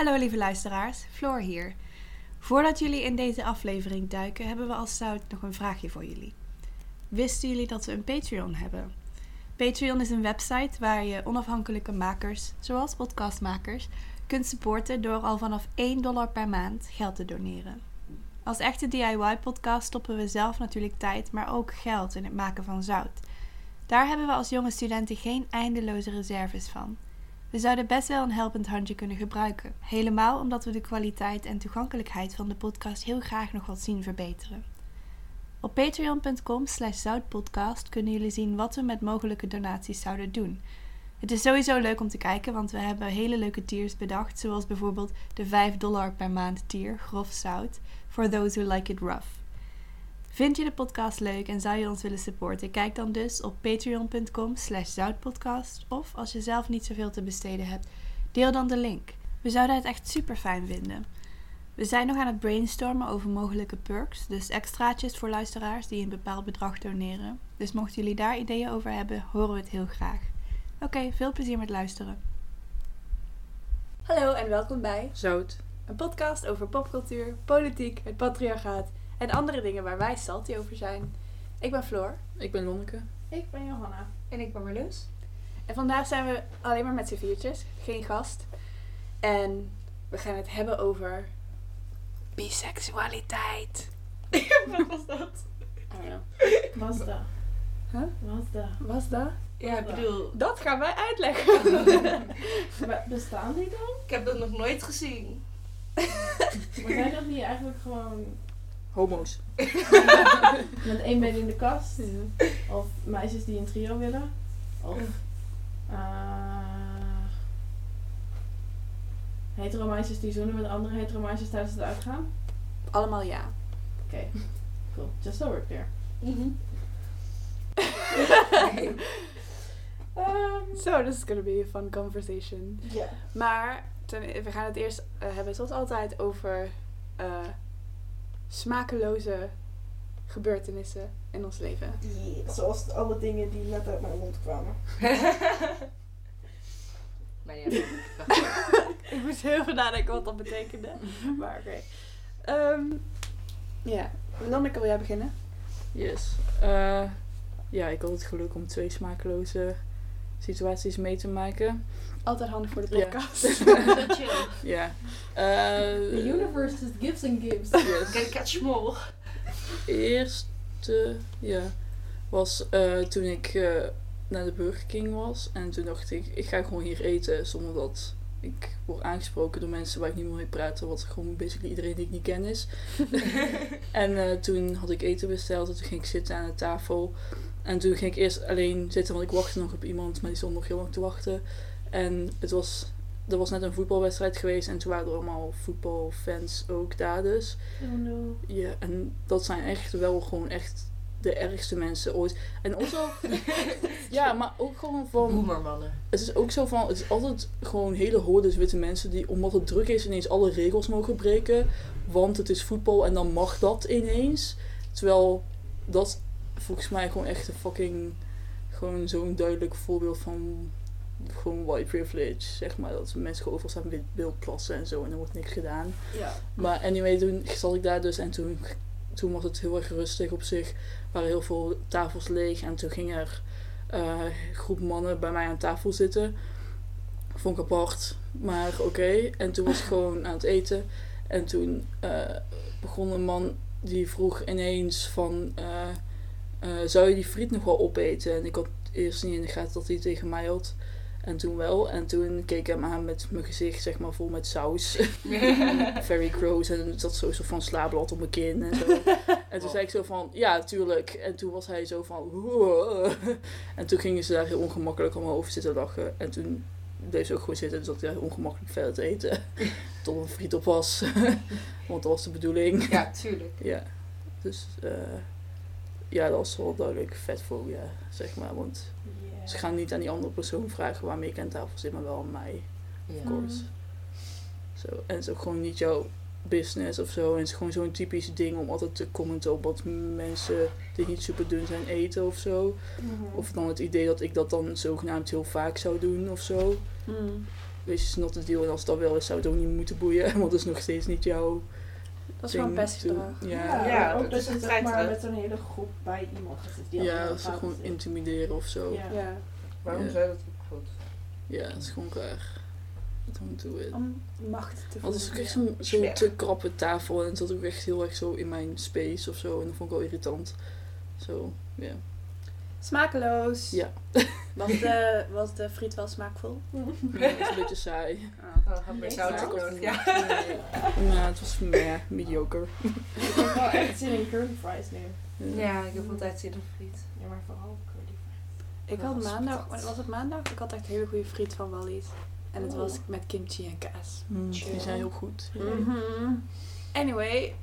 Hallo lieve luisteraars, Floor hier. Voordat jullie in deze aflevering duiken, hebben we als Zout nog een vraagje voor jullie. Wisten jullie dat we een Patreon hebben? Patreon is een website waar je onafhankelijke makers, zoals podcastmakers, kunt supporten door al vanaf 1 dollar per maand geld te doneren. Als echte DIY-podcast stoppen we zelf natuurlijk tijd, maar ook geld in het maken van zout. Daar hebben we als jonge studenten geen eindeloze reserves van. We zouden best wel een helpend handje kunnen gebruiken. Helemaal omdat we de kwaliteit en toegankelijkheid van de podcast heel graag nog wat zien verbeteren. Op patreon.com zoutpodcast kunnen jullie zien wat we met mogelijke donaties zouden doen. Het is sowieso leuk om te kijken, want we hebben hele leuke tiers bedacht, zoals bijvoorbeeld de 5 dollar per maand tier, grof zout, for those who like it rough. Vind je de podcast leuk en zou je ons willen supporten? Kijk dan dus op patreon.com slash zoutpodcast. Of als je zelf niet zoveel te besteden hebt, deel dan de link. We zouden het echt super fijn vinden. We zijn nog aan het brainstormen over mogelijke perks, dus extraatjes voor luisteraars die een bepaald bedrag doneren. Dus mochten jullie daar ideeën over hebben, horen we het heel graag. Oké, veel plezier met luisteren. Hallo en welkom bij Zout. een podcast over popcultuur, politiek, het patriarchaat en andere dingen waar wij salty over zijn. Ik ben Floor. Ik ben Lonneke. Ik ben Johanna. En ik ben Marloes. En vandaag zijn we alleen maar met z'n viertjes, geen gast. En we gaan het hebben over biseksualiteit. Wat was dat? Oh ja. Was dat? Huh? Was dat? Was dat? Ja, ik bedoel, Dat gaan wij uitleggen. Maar bestaan die dan? ik heb dat nog nooit gezien. Maar zijn dat niet eigenlijk gewoon Homo's. met één been in de kast? Of meisjes die een trio willen? Of eh hetero meisjes die zoenen met andere hetero meisjes tijdens het uitgaan? Allemaal ja. Oké, cool. Just so we're clear. Ehm, So, this is gonna be a fun conversation. Ja. Maar ten- we gaan het eerst eh, hebben, zoals altijd, over eh, smakeloze gebeurtenissen in ons leven. Zoals alle dingen die net uit mijn mond kwamen. Maar ja, ik moest heel veel nadenken wat dat betekende. Maar oké. Ehm, ja, Lonneke, wil jij beginnen? Yes. Eh, ja, ik had het geluk om twee smakeloze situaties mee te maken. Altijd handig voor de Ja. podcast. Ja. The Eh universe just gives and gives. yes. Can catch more. eerste, ja, was eh, toen ik eh, naar de Burger King was. En toen dacht ik, ik ga gewoon hier eten zonder dat ik word aangesproken door mensen waar ik niet meer mee praten. Wat gewoon basically iedereen die ik niet ken is. en eh, toen had ik eten besteld en toen ging ik zitten aan de tafel. En toen ging ik eerst alleen zitten, want ik wachtte nog op iemand, maar die stond nog heel lang te wachten. En het was, er was net een voetbalwedstrijd geweest en toen waren er allemaal voetbalfans ook daar dus. Oh no. Ja, en dat zijn echt wel gewoon echt de ergste mensen ooit. En ook zo... ja, maar ook gewoon van... Boemermannen. Het is ook zo van... Het is altijd gewoon hele hordes witte mensen die, omdat het druk is, ineens alle regels mogen breken. Want het is voetbal en dan mag dat ineens. Terwijl dat volgens mij gewoon echt een fucking... Gewoon zo'n duidelijk voorbeeld van... Gewoon white privilege, zeg maar. Dat mensen gewoon overal staan wil plassen en zo en er wordt niks gedaan. Ja. Maar anyway, toen zat ik daar dus en toen, toen was het heel erg rustig op zich. Er waren heel veel tafels leeg en toen ging er eh, een groep mannen bij mij aan tafel zitten. Vond ik apart, maar oké. En toen was ik gewoon aan het eten. En toen eh, begon een man die vroeg ineens van... eh, zou je die friet nog wel opeten? En ik had eerst niet in de gaten dat hij tegen mij had. En toen wel. En toen keek ik hem aan met mijn gezicht, zeg maar, vol met saus. Very gross. En zat zo soort van slaapblad op mijn kin en zo. En toen zei ik zo van, ja, tuurlijk. En toen was hij zo van. En toen gingen ze daar heel ongemakkelijk om over zitten lachen. En toen bleef ze ook gewoon zitten. Dus zat hij heel ongemakkelijk verder te eten. Tot een friet op was. Want dat was de bedoeling. Ja, tuurlijk. Ja. Dus, eh, ja, dat was wel duidelijk vet voor, ja, zeg maar. Want ze gaan niet aan die andere persoon vragen waarmee ik aan tafel zit, maar wel aan mij. Ja. Of course. Zo. En het is ook gewoon niet jouw business of zo. En het is gewoon zo'n typisch ding om altijd te commenten op wat mensen die niet super dun zijn eten of zo. Mhm. Of dan het idee dat ik dat dan zogenaamd heel vaak zou doen of zo. Hmm. wees not the deal. En als dat wel is, zou het ook niet moeten boeien. Want het is nog steeds niet jouw Dat is gewoon ding best to- gedrag. Ja, Ja, ook dat je een zeg feit, maar met zo'n hele groep bij iemand zitten. die ja, ze gewoon intimideren of zo. Ja. Ja. Waarom Ja. zou dat goed? Ja, dat is gewoon raar. Don't do it. Om macht te Want het is ook voelen. echt zo'n te krappe tafel en het zat ook echt heel erg zo in mijn space of zo. En dat vond ik wel irritant. Zo, ja. Smakeloos. Ja, Was de, was de friet wel smaakvol? Ja, het is een beetje saai. Oh, had meer zout nodig. Ja. Nee. Ja, het was meh, mediocre. Ik heb wel echt zin in curly fries nu. ja, ik heb altijd zin in friet. Ja, maar vooral curly fries. Ik had maandag, was het maandag? Ik had echt hele goede friet van Wally's. En het Oh. was met kimchi en kaas. Mm, die zijn heel goed. Mhm. Anyway.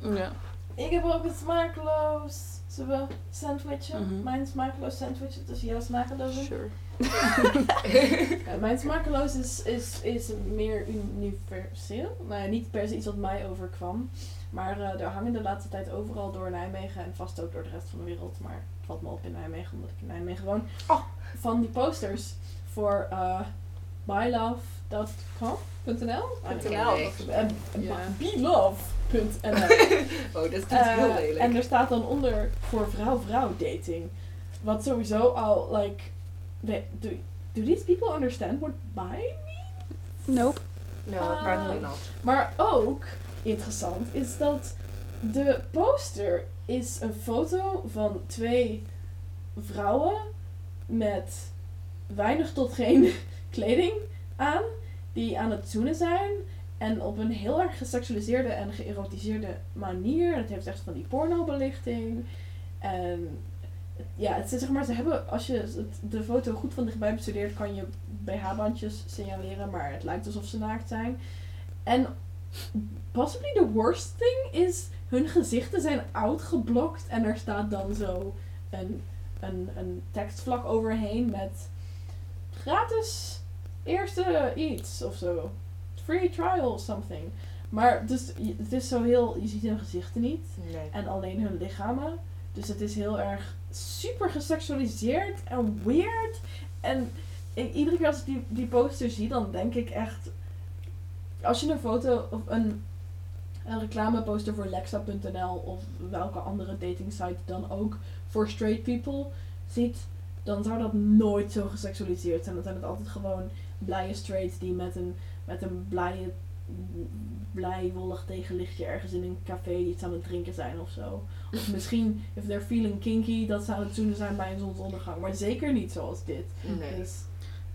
Ja. Ik heb ook een smakeloos. Zullen we sandwichen? Mhm. Mijn smakeloos sandwich, dus jouw smakeloos. Sure. Mijn smakeloos is, is, is meer universeel. Nou niet per se iets wat mij overkwam. Maar eh, er hangen de laatste tijd overal door Nijmegen en vast ook door de rest van de wereld. Maar het valt me op in Nijmegen, omdat ik in Nijmegen woon. Oh. Van die posters voor uh, bylove.com.nl .nl. Belove.nl Oh, dat klinkt Eh, heel lelijk. En er staat dan onder voor vrouw-vrouw dating. Wat sowieso al, like, do, do these people understand what bi Nope. No, apparently not. Maar ook interessant is dat de poster is een foto van twee vrouwen met weinig tot geen kleding aan, die aan het zoenen zijn. En op een heel erg geseksualiseerde en geërotiseerde manier. Het heeft echt van die pornobelichting. En ja, het zeg maar, ze hebben, als je de foto goed van dichtbij bestudeert, kan je BH-bandjes signaleren, maar het lijkt alsof ze naakt zijn. En possibly the worst thing is, hun gezichten zijn uitgeblokt en er staat dan zo een, een, een tekstvlak overheen met gratis eerste iets of zo. Free trial something. Maar dus, het is zo heel, je ziet hun gezichten niet Nee. en alleen hun lichamen. Dus het is heel erg super geseksualiseerd en weird. En iedere keer als ik die, die poster zie, dan denk ik echt. Als je een foto of een, een reclameposter voor Lexa.nl of welke andere dating site dan ook voor straight people ziet, dan zou dat nooit zo geseksualiseerd zijn. Dan zijn het altijd gewoon blije straights die met een, met een blije, blij wollig tegenlichtje ergens in een café iets aan het drinken zijn of zo. Of misschien, if they're feeling kinky, dat zou het zoenen zijn bij een zonsondergang. Maar zeker niet zoals dit. Nee. Dus,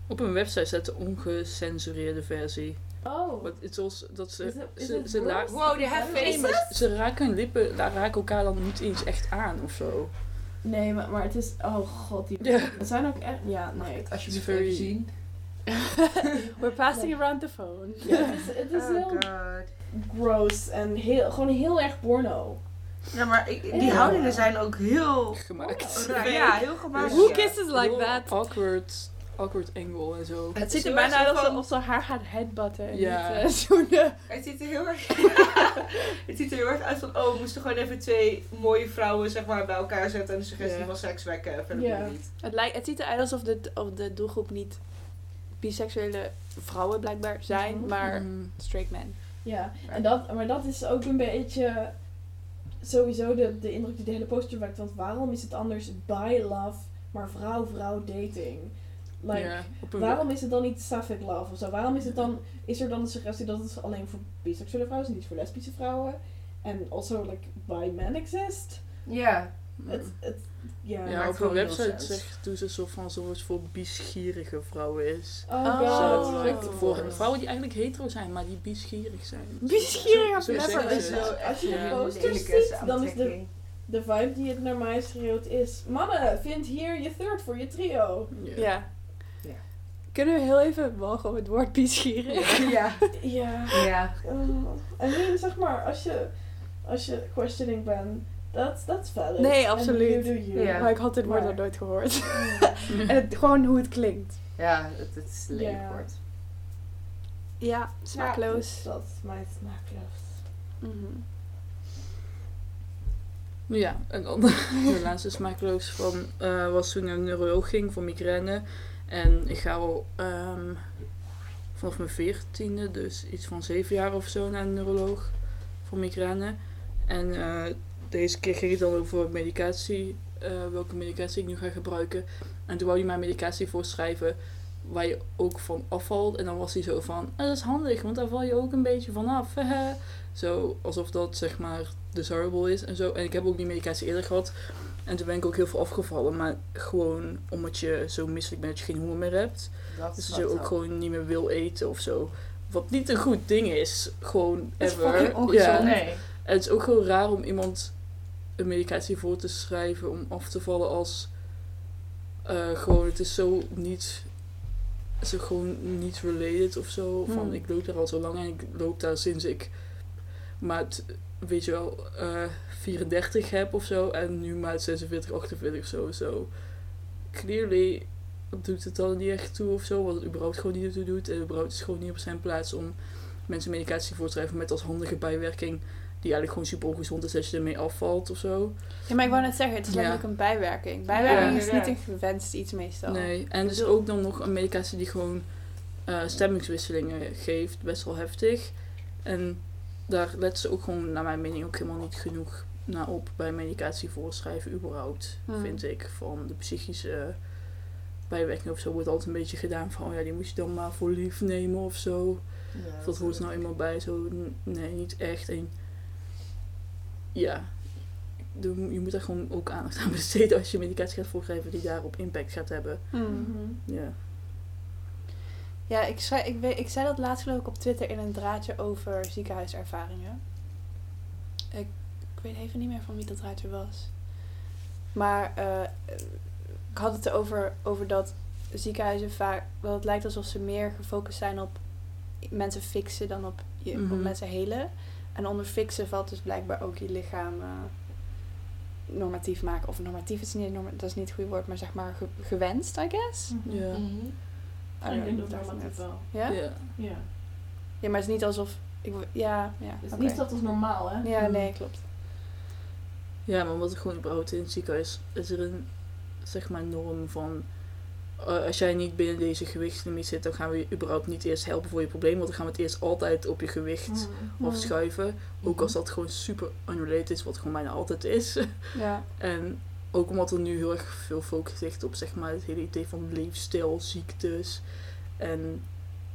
Op hun website staat de ongecensureerde versie. oh. Maar het dat ze, Is it- is ze, it ze, worse? Wow, die have faces. maar ze raken hun lippen, daar raken elkaar dan niet eens echt aan of zo. Nee, maar, maar het is, oh god, die het zijn ook echt, ja, nee. het alsjeblieft It's very- even zien? We're passing around the phone. Ja, het is, het is Oh heel god. gross en heel, gewoon heel erg porno. Ja, maar ik, die Ja. houdingen zijn ook heel Gemaakt. raar. Ja, heel gemaakt. Who kisses like Heel that? Awkward, awkward angle en zo. Het ziet er bijna uit alsof van- ze haar gaat headbutten. en Ja. niet, eh, zoenen. Het ziet er heel erg... het ziet er heel erg uit van, oh, we moesten gewoon even twee mooie vrouwen zeg maar, bij elkaar zetten en de suggestie Ja. van seks wekken. Verder Ja. niet. Het, lijkt, het ziet eruit alsof de, of de doelgroep niet biseksuele vrouwen blijkbaar zijn, Mhm. maar Mm. straight men. Ja, en dat, maar dat is ook een beetje sowieso de, de indruk die de hele poster wekt. Want waarom is het anders by love, maar vrouw-vrouw dating? Like, Waarom is het dan niet sapphic love of zo? Waarom is, het dan, is er dan de suggestie dat het alleen voor biseksuele vrouwen is en niet voor lesbische vrouwen? En also like bi men exist? Ja. Het, het, ja. Ja, op heel website zegt doen ze alsof van het voor biesgierige vrouwen is. Oh, Oh. Zo, voor vrouwen die eigenlijk hetero zijn, maar die biesgierig zijn. Zo- zo ze so- het. Als je de Ja. posters ziet, dan is de, de vibe die het naar mij schreeuwt is... Mannen, vind hier je third voor je trio. Ja. Ja. Ja. Kunnen we heel even mogen op het woord biesgierig? Ja. Ja. Ja. Uh, I mean, zeg maar, als je, als je questioning bent, that's, that's valid. Nee, And absoluut. you do you. Ja. Maar ik had dit woord nog nooit gehoord. Ja. en het, gewoon hoe het klinkt. Ja, het, het is lelijk Ja. woord. Ja, smaakloos. Dus dat is mijn smaakloos. Mhm. Ja, en dan de laatste smaakloos van eh, was toen ik naar een neuroloog ging voor migraine. En ik ga al ehm, vanaf mijn veertiende, dus iets van zeven jaar of zo, naar een neuroloog voor migraine. En eh, deze keer ging het dan over medicatie, eh, welke medicatie ik nu ga gebruiken. En toen wou hij mij medicatie voorschrijven waar je ook van afvalt. En dan was hij zo van, "Ah, dat is handig, want daar val je ook een beetje vanaf. zo alsof dat zeg maar desirable is en zo. En ik heb ook die medicatie eerder gehad. En toen ben ik ook heel veel afgevallen. Maar gewoon omdat je zo misselijk bent dat je geen honger meer hebt. Dat Dus is dat je ook gewoon niet meer wil eten of zo. Wat niet een goed ding is. Gewoon is ever. fucking ongezond. Ja. Nee. En het is ook gewoon raar om iemand een medicatie voor te schrijven om af te vallen als eh, gewoon, het is zo niet, zo gewoon niet related of zo. Van Hmm. ik loop daar al zo lang en ik loop daar sinds ik maat, weet je wel, eh 34 heb of zo en nu maat 46, 48 of zo. zo. Clearly doet het dan niet echt toe of zo, wat het überhaupt gewoon niet toe doet. En überhaupt is gewoon niet op zijn plaats om mensen medicatie voor te schrijven met als handige bijwerking die eigenlijk gewoon super ongezond is dat je ermee afvalt of zo. Ja, maar ik wou net zeggen, het is Ja. letterlijk een bijwerking. Bijwerking Ja. is niet een gewenst iets meestal. Nee, en er is ook dan nog een medicatie die gewoon eh, stemmingswisselingen geeft, best wel heftig. En daar letten ze ook gewoon, naar mijn mening, ook helemaal niet genoeg naar op bij medicatie voorschrijven, überhaupt, Hmm. vind ik. Van de psychische bijwerking of zo wordt altijd een beetje gedaan van, oh ja, die moet je dan maar voor lief nemen of zo. Ja, Of dat hoort er nou eenmaal bij, zo, nee, niet echt. En ja, je moet daar gewoon ook aandacht aan besteden als je medicatie gaat voorschrijven die daarop impact gaat hebben. Hmm. Ja. Ja, ik, zei, ik, weet, ik zei dat laatst geloof ik op Twitter in een draadje over ziekenhuiservaringen. Ik, ik weet even niet meer van wie dat draadje was. Maar eh, ik had het erover over dat ziekenhuizen vaak... Dat het lijkt alsof ze meer gefocust zijn op mensen fixen dan op, je, Mhm. op mensen helen. En onder fixen valt dus blijkbaar ook je lichaam eh, normatief maken. Of normatief is niet, norma- dat is niet het goede woord, maar zeg maar ge- gewenst, I guess. Ja. Mhm. I don't Ik denk dat normatief wel. Ja? Ja. Ja. Ja, maar het is niet alsof... Ik, ja, ja. Het is niet dat als normaal, hè? Ja, nee, klopt. ja, maar omdat het gewoon überhaupt in het ziekenhuis is er een zeg maar norm van eh, als jij niet binnen deze gewichtslimiet zit, dan gaan we je überhaupt niet eerst helpen voor je probleem, want dan gaan we het eerst altijd op je gewicht Mm. afschuiven. Ook als dat gewoon super unrelated is, wat gewoon bijna altijd is. Ja. En ook omdat er nu heel erg veel focus ligt op zeg maar, het hele idee van leefstijl, ziektes. En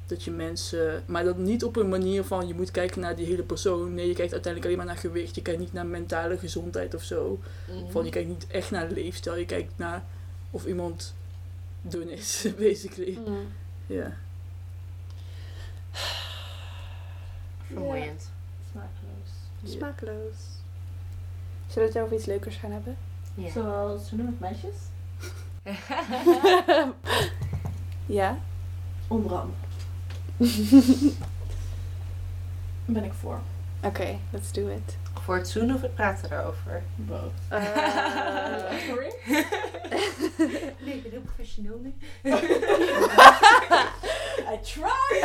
dat je mensen. Maar dat niet op een manier van je moet kijken naar die hele persoon. Nee, je kijkt uiteindelijk alleen maar naar gewicht. Je kijkt niet naar mentale gezondheid of zo. Mhm. Van je kijkt niet echt naar leefstijl. Je kijkt naar of iemand dun is, basically. Mm. Ja. Vermoeiend. Smakeloos. Ja. Smakeloos. Zullen we het over iets leukers gaan hebben? Ja. Zoals, hoe noem ik meisjes? ja. Andere. ben ik voor. Oké, let's do it. Voor het zoenen of het praten erover? Both. Eh, Sorry? Nee, ik ben heel professioneel nu. I try!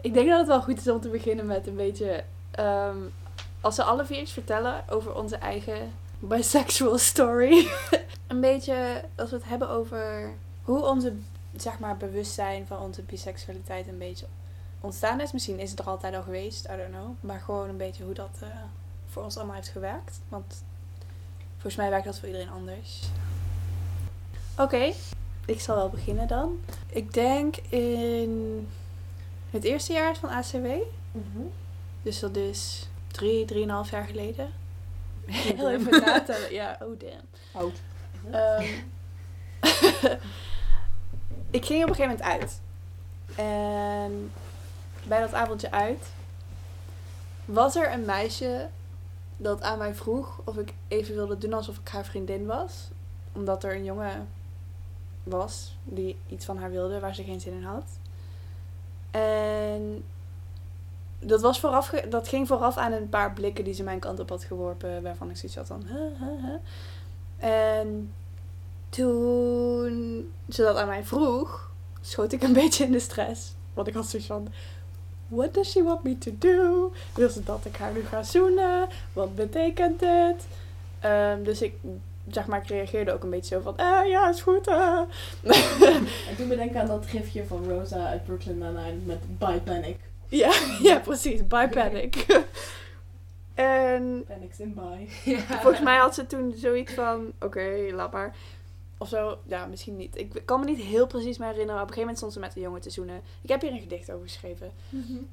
ik denk dat het wel goed is om te beginnen met een beetje... ehm, als we alle vier iets vertellen over onze eigen bisexual story. een beetje als we het hebben over hoe onze zeg maar, bewustzijn van onze biseksualiteit een beetje ontstaan is. Misschien is het er altijd al geweest, I don't know. Maar gewoon een beetje hoe dat eh, voor ons allemaal heeft gewerkt. Want volgens mij werkt dat voor iedereen anders. Oké, ik zal wel beginnen dan. Ik denk in het eerste jaar van ACW. Dus dat is drie, drieënhalf jaar geleden. Heel even natellen. Ja, oh damn. Oud. Ehm, ik ging op een gegeven moment uit. En bij dat avondje uit was er een meisje dat aan mij vroeg of ik even wilde doen alsof ik haar vriendin was. Omdat er een jongen was die iets van haar wilde waar ze geen zin in had. En dat, was vooraf dat ging vooraf aan een paar blikken die ze mijn kant op had geworpen. Waarvan ik zoiets had van... En toen ze dat aan mij vroeg, schoot ik een beetje in de stress. Want ik had zoiets van... What does she want me to do? Wil ze dat ik haar nu ga zoenen? Wat betekent dit? Ehm, dus ik zeg maar, ik reageerde ook een beetje zo van, eh, ja, is goed. eh." En toen bedenk aan dat gifje van Rosa uit Brooklyn Nine-Nine met Bye Panic. ja, ja, precies. Bye panic. en Panics in bye. Ja. volgens mij had ze toen zoiets van, oké, laat maar. Of zo, ja, misschien niet. Ik kan me niet heel precies meer herinneren. Op een gegeven moment stond ze met een jongen te zoenen. Ik heb hier een gedicht over geschreven.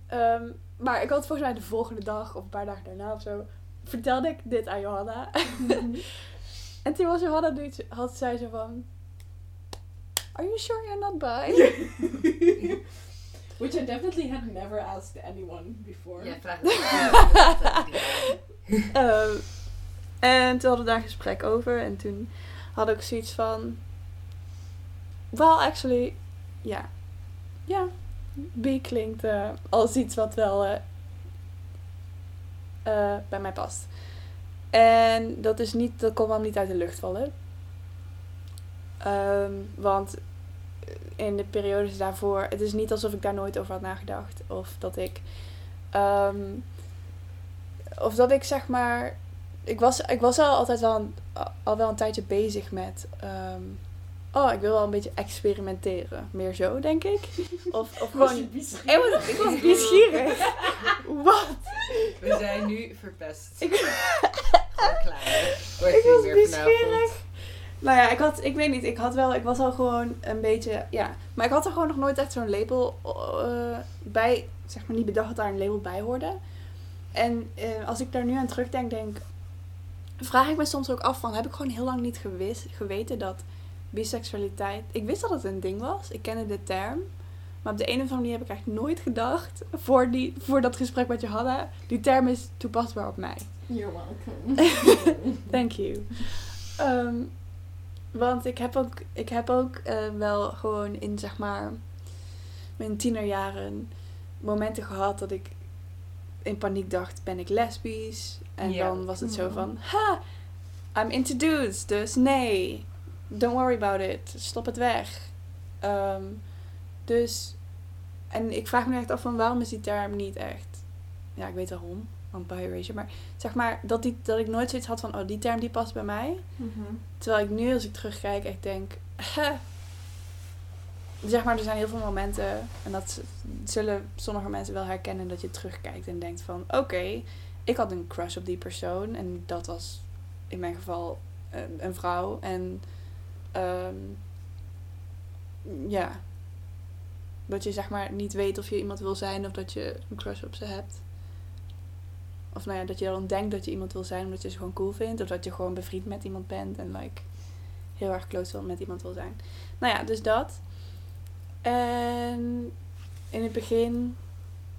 Ehm, maar ik had volgens mij de volgende dag, of een paar dagen daarna of zo, vertelde ik dit aan Johanna. en toen was Johanna, nu- had zij zo van... Are you sure you're not bi? Which I definitely had never asked anyone before. Ja, vraag het. Ehm, en toen hadden we daar een gesprek over. En toen had ik zoiets van... Well, actually, ja. Ja, bi klinkt eh, als iets wat wel eh, eh, bij mij past. En dat is niet, dat kon wel niet uit de lucht vallen. Ehm, want in de periodes daarvoor, het is niet alsof ik daar nooit over had nagedacht. Of dat ik, ehm, of dat ik zeg maar, ik was, ik was al altijd wel een, al wel een tijdje bezig met, ehm, oh, ik wil wel een beetje experimenteren. Meer zo, denk ik. Of, of Was gewoon, ik was, ik was nieuwsgierig. Wat? We zijn nu verpest. Ik- Gewoon klaar. Wordt Ik was nieuwsgierig. Nou ja, ik had, ik weet niet, ik had wel, ik was al gewoon een beetje, ja. Maar ik had er gewoon nog nooit echt zo'n label eh, bij, zeg maar niet bedacht dat daar een label bij hoorde. En eh, als ik daar nu aan terugdenk, denk, vraag ik me soms ook af van, heb ik gewoon heel lang niet gewis, geweten dat biseksualiteit, ik wist dat het een ding was, ik kende de term. Maar op de een of andere manier heb ik echt nooit gedacht, voor, die, voor dat gesprek met Johanna, die term is toepasbaar op mij. You're welcome. Thank you. Ehm, want ik heb ook, ik heb ook eh, wel gewoon in zeg maar mijn tienerjaren momenten gehad dat ik in paniek dacht, ben ik lesbisch? En dan was het zo Mhm. van, ha, I'm into dudes, dus nee, don't worry about it, stop het weg. Ehm, dus, en ik vraag me echt af van waarom is die term niet echt, ja ik weet waarom, want bi erasure, maar zeg maar dat, die, dat ik nooit zoiets had van, oh die term die past bij mij. Mhm. Terwijl ik nu als ik terugkijk echt denk. Zeg maar, er zijn heel veel momenten, en dat zullen sommige mensen wel herkennen, dat je terugkijkt en denkt van, oké, ik had een crush op die persoon en dat was in mijn geval een, vrouw. En ehm, ja, dat je zeg maar niet weet of je iemand wil zijn of dat je een crush op ze hebt. Of nou ja, dat je dan denkt dat je iemand wil zijn omdat je ze gewoon cool vindt. Of dat je gewoon bevriend met iemand bent en like heel erg close wil met iemand wil zijn. Nou ja, dus dat. En in het begin,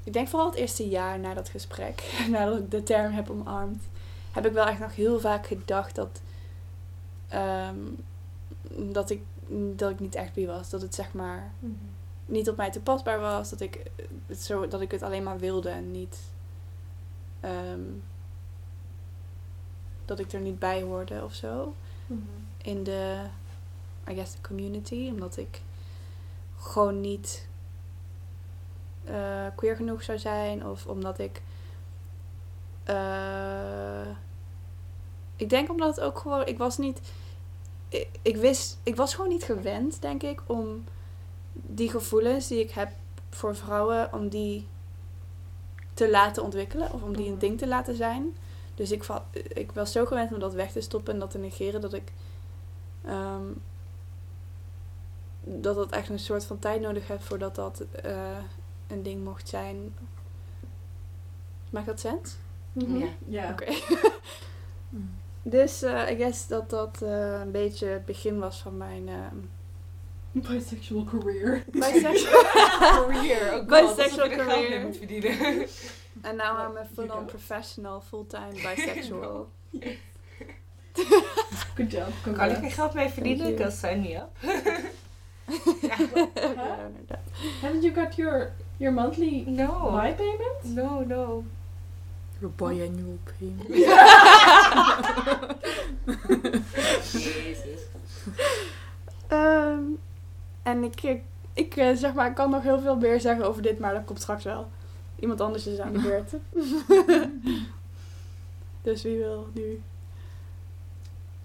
ik denk vooral het eerste jaar na dat gesprek, nadat ik de term heb omarmd, heb ik wel echt nog heel vaak gedacht dat, ehm, dat, ik, dat ik niet echt bi was. Dat het zeg maar Mhm. niet op mij toepasbaar was. Dat ik het, zo, dat ik het alleen maar wilde en niet. ehm, dat ik er niet bij hoorde of zo. Mhm. In de, I guess, de community. Omdat ik gewoon niet eh, queer genoeg zou zijn. Of omdat ik. eh, ik denk omdat het ook gewoon. Ik was niet. Ik, ik wist. Ik was gewoon niet gewend, denk ik, om die gevoelens die ik heb voor vrouwen, om die te laten ontwikkelen of om die een Mhm. ding te laten zijn. Dus ik, ik was zo gewend om dat weg te stoppen en dat te negeren dat ik ehm, dat het echt een soort van tijd nodig heeft voordat dat eh, een ding mocht zijn. Maakt dat sens? Mhm. Ja. Ja. Oké. Dus eh I guess dat dat eh, een beetje het begin was van mijn ehm Bisexual career. bisexual Career. Oh god, Bisexual er career. moet verdienen. And now I'm a You full-on professional, full-time bisexual. Good job. Kan ik Congrats. er geld mee verdienen? Because sign me up. ja, inderdaad. Haven't you got your your monthly No. buy payment? No, no. Your biannual payment. Jezus. Ehm, en ik, ik, ik eh, zeg maar, ik kan nog heel veel meer zeggen over dit, maar dat komt straks wel. Iemand anders is aan de beurt. dus wie wil nu?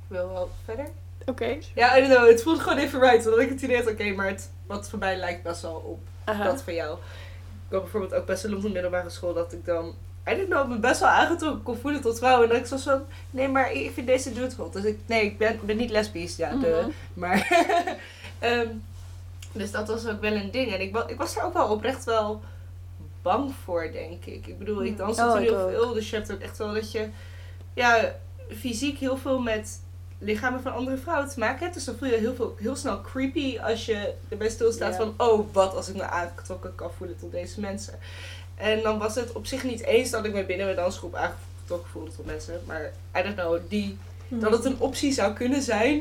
wil wel verder. Oké. Ja, I don't know. Het voelt gewoon even right. Omdat ik het idee had, oké, maar het, wat voor mij lijkt best wel op Dat van jou. Ik had bijvoorbeeld ook best wel op de middelbare school dat ik dan... I don't know, me best wel aangetrokken kon voelen tot vrouwen. En dat ik zo van, nee, maar ik vind deze dude hot. Dus ik, nee, ik ben, ben niet lesbisch. Ja, de, Mhm. maar... ehm, dus dat was ook wel een ding. En ik, ik was daar ook wel oprecht wel bang voor, denk ik. Ik bedoel, ik dans Oh, natuurlijk heel veel. Dus je hebt ook echt wel dat je... Ja, fysiek heel veel met lichamen van andere vrouwen te maken hebt. Dus dan voel je heel, veel, heel snel creepy als je erbij stilstaat Ja. van... Oh, wat als ik me aangetrokken kan voelen tot deze mensen. En dan was het op zich niet eens dat ik me binnen mijn dansgroep aangetrokken voelde tot mensen. Maar I don't know, die, dat het een optie zou kunnen zijn.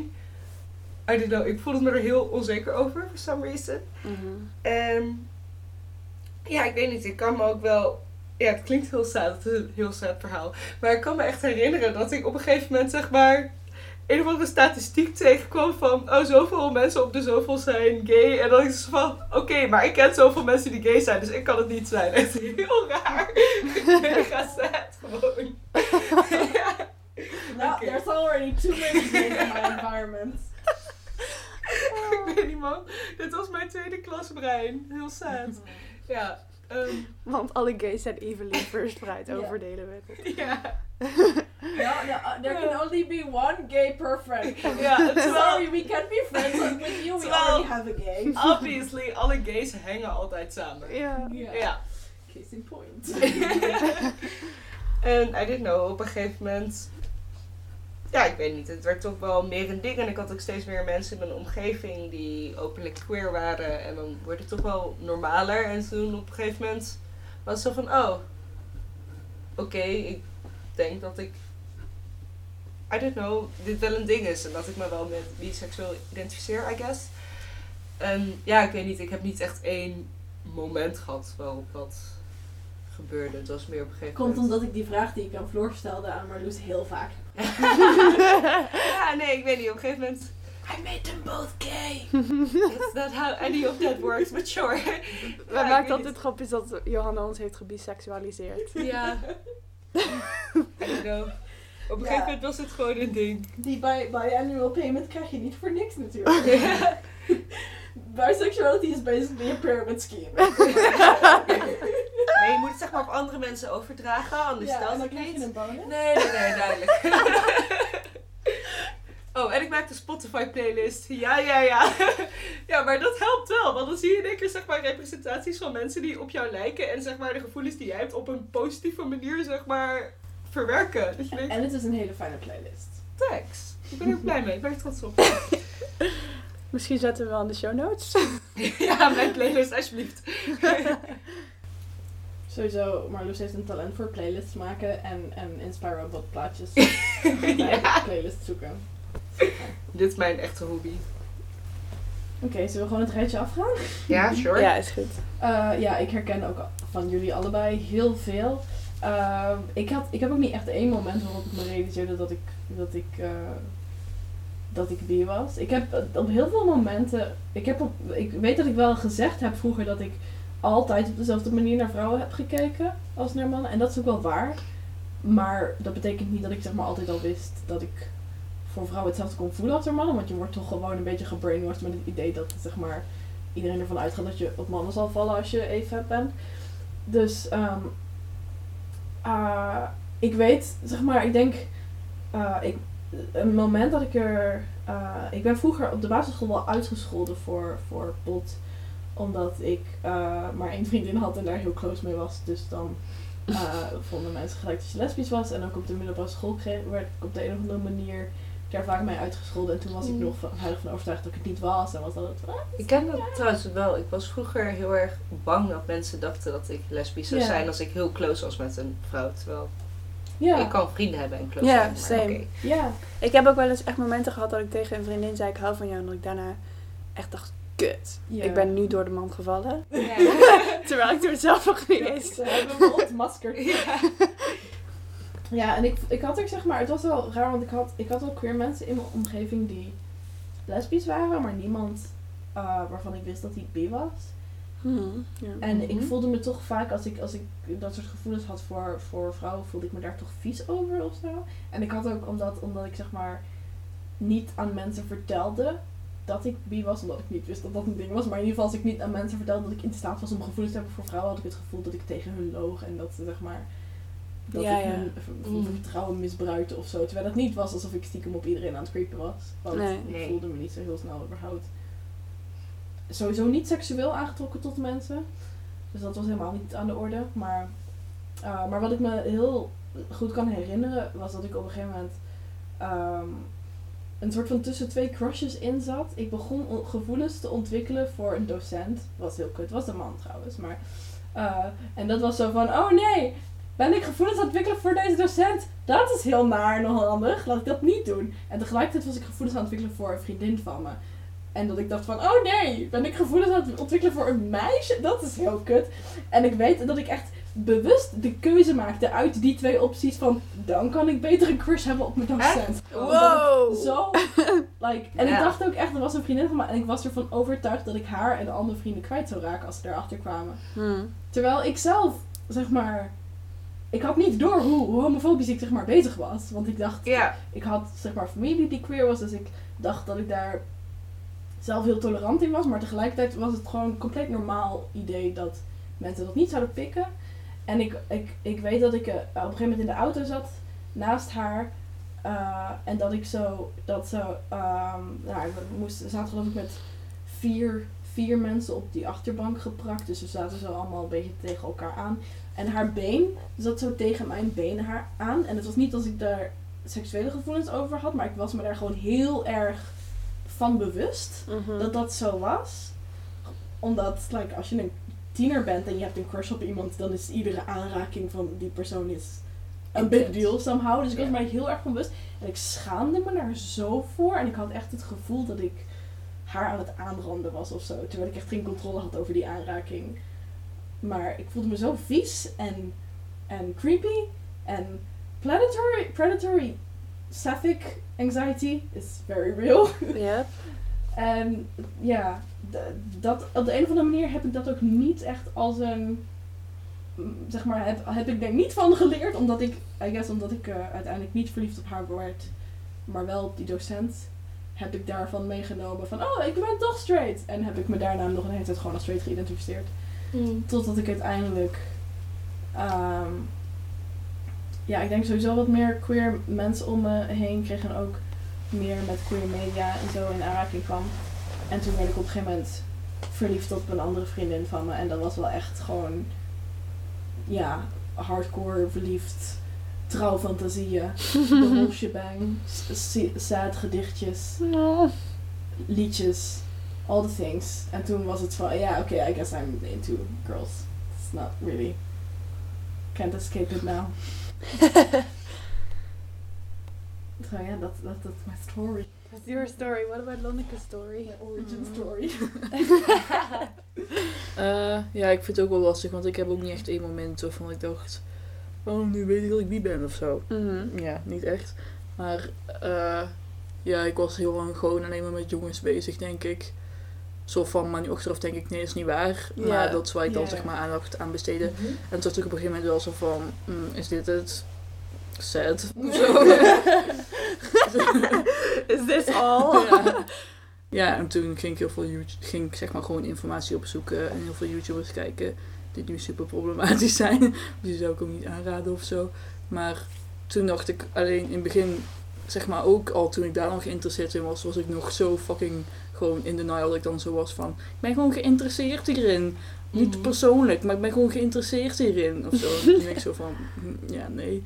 I don't know, ik voelde me er heel onzeker over, for some reason. Mhm. En ja, ik weet niet, ik kan me ook wel... Ja, het klinkt heel sad, het is een heel sad verhaal. Maar ik kan me echt herinneren dat ik op een gegeven moment, zeg maar... Een of andere statistiek tegenkwam van... Oh, zoveel mensen op de zoveel zijn gay. En dan is het van... Oké, maar ik ken zoveel mensen die gay zijn, dus ik kan het niet zijn. Echt heel raar. Mega sad, gewoon. ja. Nou, there's already too many gays in my environment. Ik weet niet, man. Dit was mijn tweede klas brein. Heel sad. Ja. Ehm, Want alle gays zijn evenly verspreid Ja. over de hele wereld. ja. No, uh, there can only be one gay per friend. Ja, terwijl... Sorry, we can't be friends with you. We already have a gay. Obviously, alle gays hangen altijd samen. Ja. Ja. Ja. Case in point. en I didn't know, op een gegeven moment... Ja, ik weet niet. Het werd toch wel meer een ding. En ik had ook steeds meer mensen in mijn omgeving die openlijk queer waren. En dan wordt het toch wel normaler. En toen op een gegeven moment was het zo van... Oh, oké, ik denk dat ik... I don't know, dit wel een ding is. En dat ik me wel met biseksueel identificeer, I guess. En ja, ik weet niet. Ik heb niet echt één moment gehad waarop dat gebeurde. Het was meer op een gegeven Komt moment... omdat ik die vraag die ik aan Floor stelde aan Marloes heel vaak ja, nee, ik weet niet. Op een gegeven moment... I made them both gay. It's not how any of that works, but sure. Wij ik maken weet altijd grapjes dat Johanna ons heeft gebisexualiseerd. Ja. I don't know. Op een Ja. gegeven moment was het gewoon een ding. Die bi biannual payment krijg je niet voor niks natuurlijk. Bisexuality is basically a pyramid scheme. Nee, je moet het zeg maar op andere mensen overdragen, anders ja, dan het krijg je niet. een bonus. Nee, nee, nee, duidelijk. oh, en ik maak de Spotify playlist. Ja, ja, ja. ja, maar dat helpt wel. Want dan zie je in één keer zeg maar representaties van mensen die op jou lijken. En zeg maar de gevoelens die jij hebt op een positieve manier zeg maar verwerken. Je denkt, En het is een hele fijne playlist. thanks. Ik ben er blij mee. Ik ben er trots op. Misschien zetten we wel in de show notes. ja, mijn playlist alsjeblieft. Sowieso, Marloes heeft een talent voor playlists maken en, en wat plaatjes ja. playlist zoeken. Dit is mijn echte hobby. Oké, zullen we gewoon het rijtje afgaan? Ja, sure. Ja, is goed. Eh, ja, ik herken ook van jullie allebei heel veel. Ehm, ik, had, ik heb ook niet echt één moment waarop ik me realiseerde dat ik, dat ik, eh, dat ik bi was. Ik heb eh, op heel veel momenten, ik, heb op, ik weet dat ik wel gezegd heb vroeger dat ik altijd op dezelfde manier naar vrouwen heb gekeken als naar mannen. En dat is ook wel waar. Maar dat betekent niet dat ik zeg maar altijd al wist dat ik voor vrouwen hetzelfde kon voelen als naar mannen. Want je wordt toch gewoon een beetje gebrainwashed met het idee dat zeg maar iedereen ervan uitgaat dat je op mannen zal vallen als je even bent. Dus ehm, ah, ik weet, zeg maar, ik denk, ah, ik, een moment dat ik er, ah, ik ben vroeger op de basisschool wel uitgescholden voor, voor pot, omdat ik ah, maar één vriendin had en daar heel close mee was. Dus dan ah, vonden mensen gelijk dat je lesbisch was. En ook op de middelbare school kreeg, werd ik op de een of andere manier daar vaak mee uitgescholden. En toen was ik Mm. nog van, heilig van overtuigd dat ik het niet was. En was dat het, ah, Ik ken dat trouwens wel. Ik was vroeger heel erg bang dat mensen dachten dat ik lesbisch zou Ja. zijn als ik heel close was met een vrouw. Terwijl ja. ik kan vrienden hebben en close Ja, same. oké. Ja, Ik heb ook wel eens echt momenten gehad dat ik tegen een vriendin zei ik hou van jou. En dat ik daarna echt dacht, kut. Ja. Ik ben nu door de man gevallen. Ja. Terwijl ik toen zelf nog niet eens... Ze hebben me ontmaskerd. Ja. Ja, en ik, ik had ook zeg maar, het was wel raar, want ik had, ik had wel queer mensen in mijn omgeving die lesbisch waren, maar niemand eh, waarvan ik wist dat hij bi was. Ja. En ik Mhm. voelde me toch vaak, als ik, als ik dat soort gevoelens had voor, voor vrouwen, voelde ik me daar toch vies over of zo. En ik had ook, omdat, omdat ik zeg maar niet aan mensen vertelde dat ik bi was, omdat ik niet wist dat dat een ding was. Maar in ieder geval, als ik niet aan mensen vertelde dat ik in staat was om gevoelens te hebben voor vrouwen, had ik het gevoel dat ik tegen hun loog en dat ze zeg maar. Dat Ja, ik ja. hun Mm. vertrouwen misbruikte of zo. Terwijl het niet was alsof ik stiekem op iedereen aan het creepen was. Want Nee. ik voelde me niet zo heel snel überhaupt. Sowieso niet seksueel aangetrokken tot mensen. Dus dat was helemaal niet aan de orde. Maar, eh, maar wat ik me heel goed kan herinneren, was dat ik op een gegeven moment ehm, een soort van tussen twee crushes in zat. Ik begon gevoelens te ontwikkelen voor een docent. Was heel kut, was een man trouwens. Maar, eh, en dat was zo van, oh nee, ben ik gevoelens ontwikkelen voor deze docent? Dat is heel naar en onhandig, laat ik dat niet doen. En tegelijkertijd was ik gevoelens aan het ontwikkelen voor een vriendin van me. En dat ik dacht van, oh nee, ben ik gevoelens aan het ontwikkelen voor een meisje? Dat is heel kut. En ik weet dat ik echt bewust de keuze maakte uit die twee opties van, dan kan ik beter een crush hebben op mijn docent. Wow! Zo, like, en ik dacht ook echt, er was een vriendin van me en ik was ervan overtuigd dat ik haar en andere vrienden kwijt zou raken als ze erachter kwamen. Hmm. Terwijl ik zelf, zeg maar, ik had niet door hoe, hoe homofobisch ik zeg maar bezig was. Want ik dacht, Ja, ik had zeg maar familie die queer was, dus ik dacht dat ik daar zelf heel tolerant in was. Maar tegelijkertijd was het gewoon een compleet normaal idee dat mensen dat niet zouden pikken. En ik, ik, ik weet dat ik eh, op een gegeven moment in de auto zat naast haar. eh, en dat ik zo, dat zo, ehm nou, we moesten, we zaten geloof ik met vier, vier mensen op die achterbank geprakt. Dus we zaten zo allemaal een beetje tegen elkaar aan. En haar been zat zo tegen mijn been haar aan. En het was niet als ik daar seksuele gevoelens over had, maar ik was me daar gewoon heel erg van bewust Mhm. dat dat zo was. Omdat, like, als je een tiener bent en je hebt een crush op iemand, dan is iedere aanraking van die persoon is een big deal somehow. Dus ik was daar heel erg van bewust. En ik schaamde me daar zo voor. En ik had echt het gevoel dat ik haar aan het aanranden was of zo. Terwijl ik echt geen controle had over die aanraking. Maar ik voelde me zo vies en, en creepy. En predatory, predatory sapphic anxiety is very real. Yep. En ja, dat, op de een of andere manier heb ik dat ook niet echt als een. mm, Zeg maar, heb, heb ik daar niet van geleerd, omdat ik, I guess, omdat ik eh, uiteindelijk niet verliefd op haar werd, maar wel op die docent, heb ik daarvan meegenomen van, oh, ik ben toch straight. En heb ik me daarna nog een hele tijd gewoon als straight geïdentificeerd. Totdat ik uiteindelijk, ehm, ja, ik denk sowieso wat meer queer mensen om me heen kreeg en ook meer met queer media en zo in aanraking kwam. En toen werd ik op een gegeven moment verliefd op een andere vriendin van me. En dat was wel echt gewoon, ja, hardcore verliefd. Trouwfantasieën, de whole shebang, sad gedichtjes, liedjes, all the things. En toen was het van, ja, oké, I guess I'm into girls. It's not really, can't escape it now. So ja, dat dat dat is mijn story. That's your story. What about Lonneke's story? Mijn origin Mm. story. Eh, ja, ik vind het ook wel lastig, want ik heb ook niet echt één moment waarvan ik dacht, oh, nu weet ik dat ik wie ben of zo. Mhm. Ja, niet echt. Maar eh, ja, ik was heel lang gewoon alleen maar met jongens bezig, denk ik. Zo van, maar nu achteraf denk ik, nee, dat is niet waar. Ja. Maar dat is waar ik dan Ja. zeg maar aandacht aan besteedde. En toen dacht ik op een gegeven moment wel zo van, mm, is dit het? Sad. Zo. Is this all? ja. ja, en toen ging ik heel veel YouTube, ging ik zeg maar gewoon informatie opzoeken en heel veel YouTubers kijken die nu super problematisch zijn. Die zou ik ook niet aanraden of zo. Maar toen dacht ik alleen in het begin, zeg maar ook al toen ik daar nog geïnteresseerd in was, was ik nog zo fucking gewoon in denial dat ik dan zo was van, ik ben gewoon geïnteresseerd hierin. Niet Mhm. persoonlijk, maar ik ben gewoon geïnteresseerd hierin of zo. En toen ik zo van, hm, ja, nee.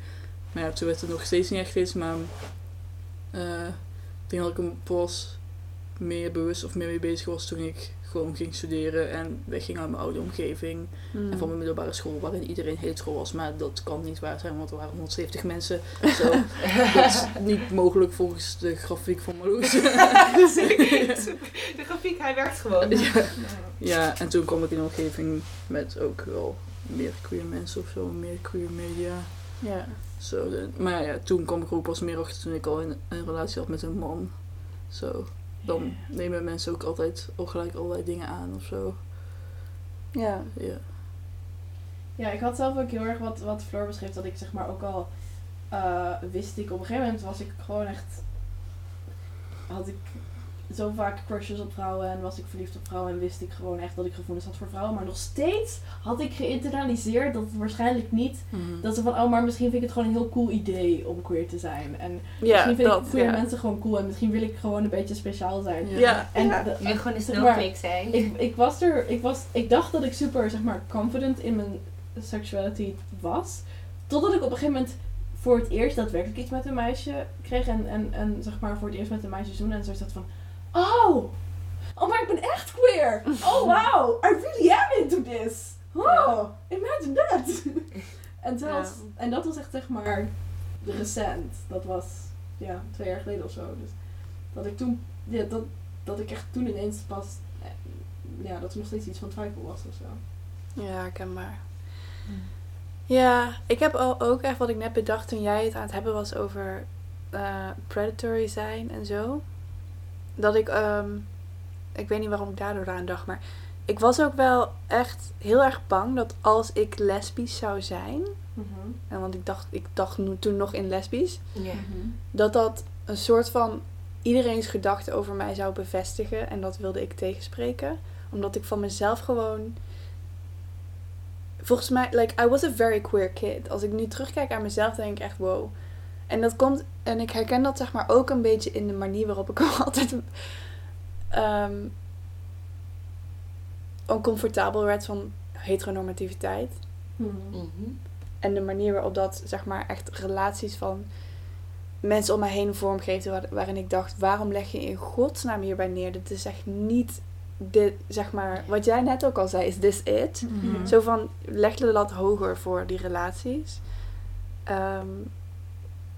Maar ja, toen werd het nog steeds niet echt iets, maar eh, ik denk dat ik hem pas meer bewust of meer mee bezig was toen ik gewoon ging studeren en wegging uit mijn oude omgeving. En van mijn middelbare school waarin iedereen hetero was. Maar dat kan niet waar zijn, want er waren 170 mensen. Dat is niet mogelijk volgens de grafiek van Marloes. De grafiek, hij werkt gewoon. ja. ja, en toen kwam ik in een omgeving met ook wel meer queer mensen of zo, meer queer media. Ja. Zo, maar ja, toen kwam ik er ook pas meer achter toen ik al in een relatie had met een man. Zo, dan nemen mensen ook altijd al gelijk allerlei dingen aan of zo. Ja. Ja. Ja, ik had zelf ook heel erg wat, wat Floor beschreef, dat ik zeg maar ook al eh, wist ik op een gegeven moment was ik gewoon echt had ik zo vaak crushes op vrouwen en was ik verliefd op vrouwen en wist ik gewoon echt dat ik gevoelens had voor vrouwen. Maar nog steeds had ik geïnternaliseerd dat het waarschijnlijk niet, dat ze van, oh maar misschien vind ik het gewoon een heel cool idee om queer te zijn. En misschien vind dat. ik queer mensen gewoon cool en misschien wil ik gewoon een beetje speciaal zijn. Ja. En ja. de- Je wil gewoon een snowflake zijn. ik, ik was er, ik was, ik dacht dat ik super, zeg maar, confident in mijn sexuality was. Totdat ik op een gegeven moment voor het eerst daadwerkelijk iets met een meisje kreeg. En, en, en zeg maar voor het eerst met een meisje zoenen. En zo is dat van, oh, oh maar ik ben echt queer. Oh wow, I really am into this. Oh, imagine that. en, zelfs, en dat was echt zeg maar recent. Dat was, ja, twee jaar geleden of zo. Dus dat ik toen, ja, dat, dat ik echt toen ineens pas, eh, ja, dat er nog steeds iets van twijfel was of zo. Ja, herkenbaar. Ja, ik heb al ook echt wat ik net bedacht toen jij het aan het hebben was over eh, predatory zijn en zo. Dat ik, ehm, ik weet niet waarom ik daardoor aan dacht, maar ik was ook wel echt heel erg bang dat als ik lesbisch zou zijn, en want ik dacht, ik dacht toen nog in lesbisch, Ja. dat dat een soort van iedereen's gedachten over mij zou bevestigen. En dat wilde ik tegenspreken. Omdat ik van mezelf gewoon. Volgens mij, like, I was a very queer kid. Als ik nu terugkijk aan mezelf, denk ik echt wow. En dat komt, en ik herken dat zeg maar ook een beetje in de manier waarop ik altijd ehm oncomfortabel werd van heteronormativiteit. Mhm. Mhm. En de manier waarop dat, zeg maar, echt relaties van mensen om mij heen vormgeeft. waar- waarin ik dacht, waarom leg je in godsnaam hierbij neer? Dit is echt niet, dit, zeg maar, wat jij net ook al zei, is this it? Mhm. Zo van, leg de lat hoger voor die relaties. Ehm,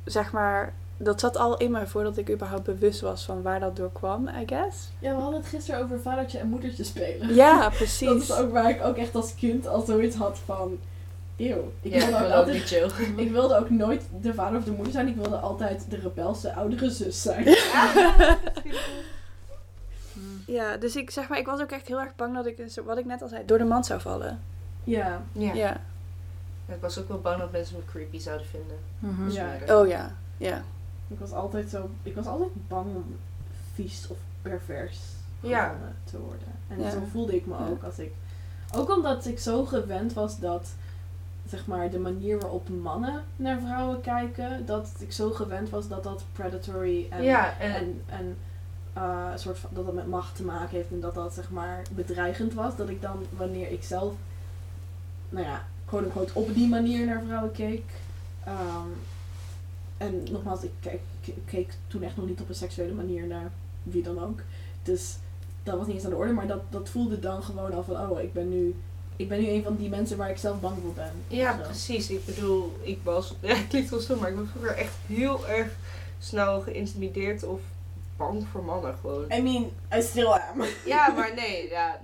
zeg maar, dat zat al in me voordat ik überhaupt bewust was van waar dat door kwam, I guess. Ja, we hadden het gisteren over vadertje en moedertje spelen. Ja, Dat precies. is ook waar ik ook echt als kind al zoiets had van, eeuw. Ik, Ja, wilde ook altijd, niet chill. ik wilde ook nooit de vader of de moeder zijn. Ik wilde altijd de rebelse oudere zus zijn. Ja, dus ik zeg maar, ik was ook echt heel erg bang dat ik, wat ik net al zei, door de mand zou vallen. Ja. Ja. Ja. Ik was ook wel bang dat mensen me creepy zouden vinden. Mhm. Dus Ja. Oh ja, ja. Ik was altijd zo, ik was altijd bang om vies of pervers Ja. te worden. En Ja. zo voelde ik me Ja. ook als ik, ook omdat ik zo gewend was dat, zeg maar, de manier waarop mannen naar vrouwen kijken, dat ik zo gewend was dat dat predatory en, Ja, en, en, en eh, een soort van, dat dat met macht te maken heeft en dat dat, zeg maar, bedreigend was. Dat ik dan, wanneer ik zelf, nou ja, quote unquote, op die manier naar vrouwen keek. ehm, en nogmaals, ik keek, toen echt nog niet op een seksuele manier naar wie dan ook. Dus dat was niet eens aan de orde, maar dat, dat voelde dan gewoon al van, oh, ik ben nu, ik ben nu een van die mensen waar ik zelf bang voor ben. ja, Zo. precies. Ik bedoel, ik was, ja, het klinkt wel stom, maar ik was vroeger echt heel erg snel geïntimideerd of bang voor mannen gewoon. I mean, I still am. Ja, maar nee, ja.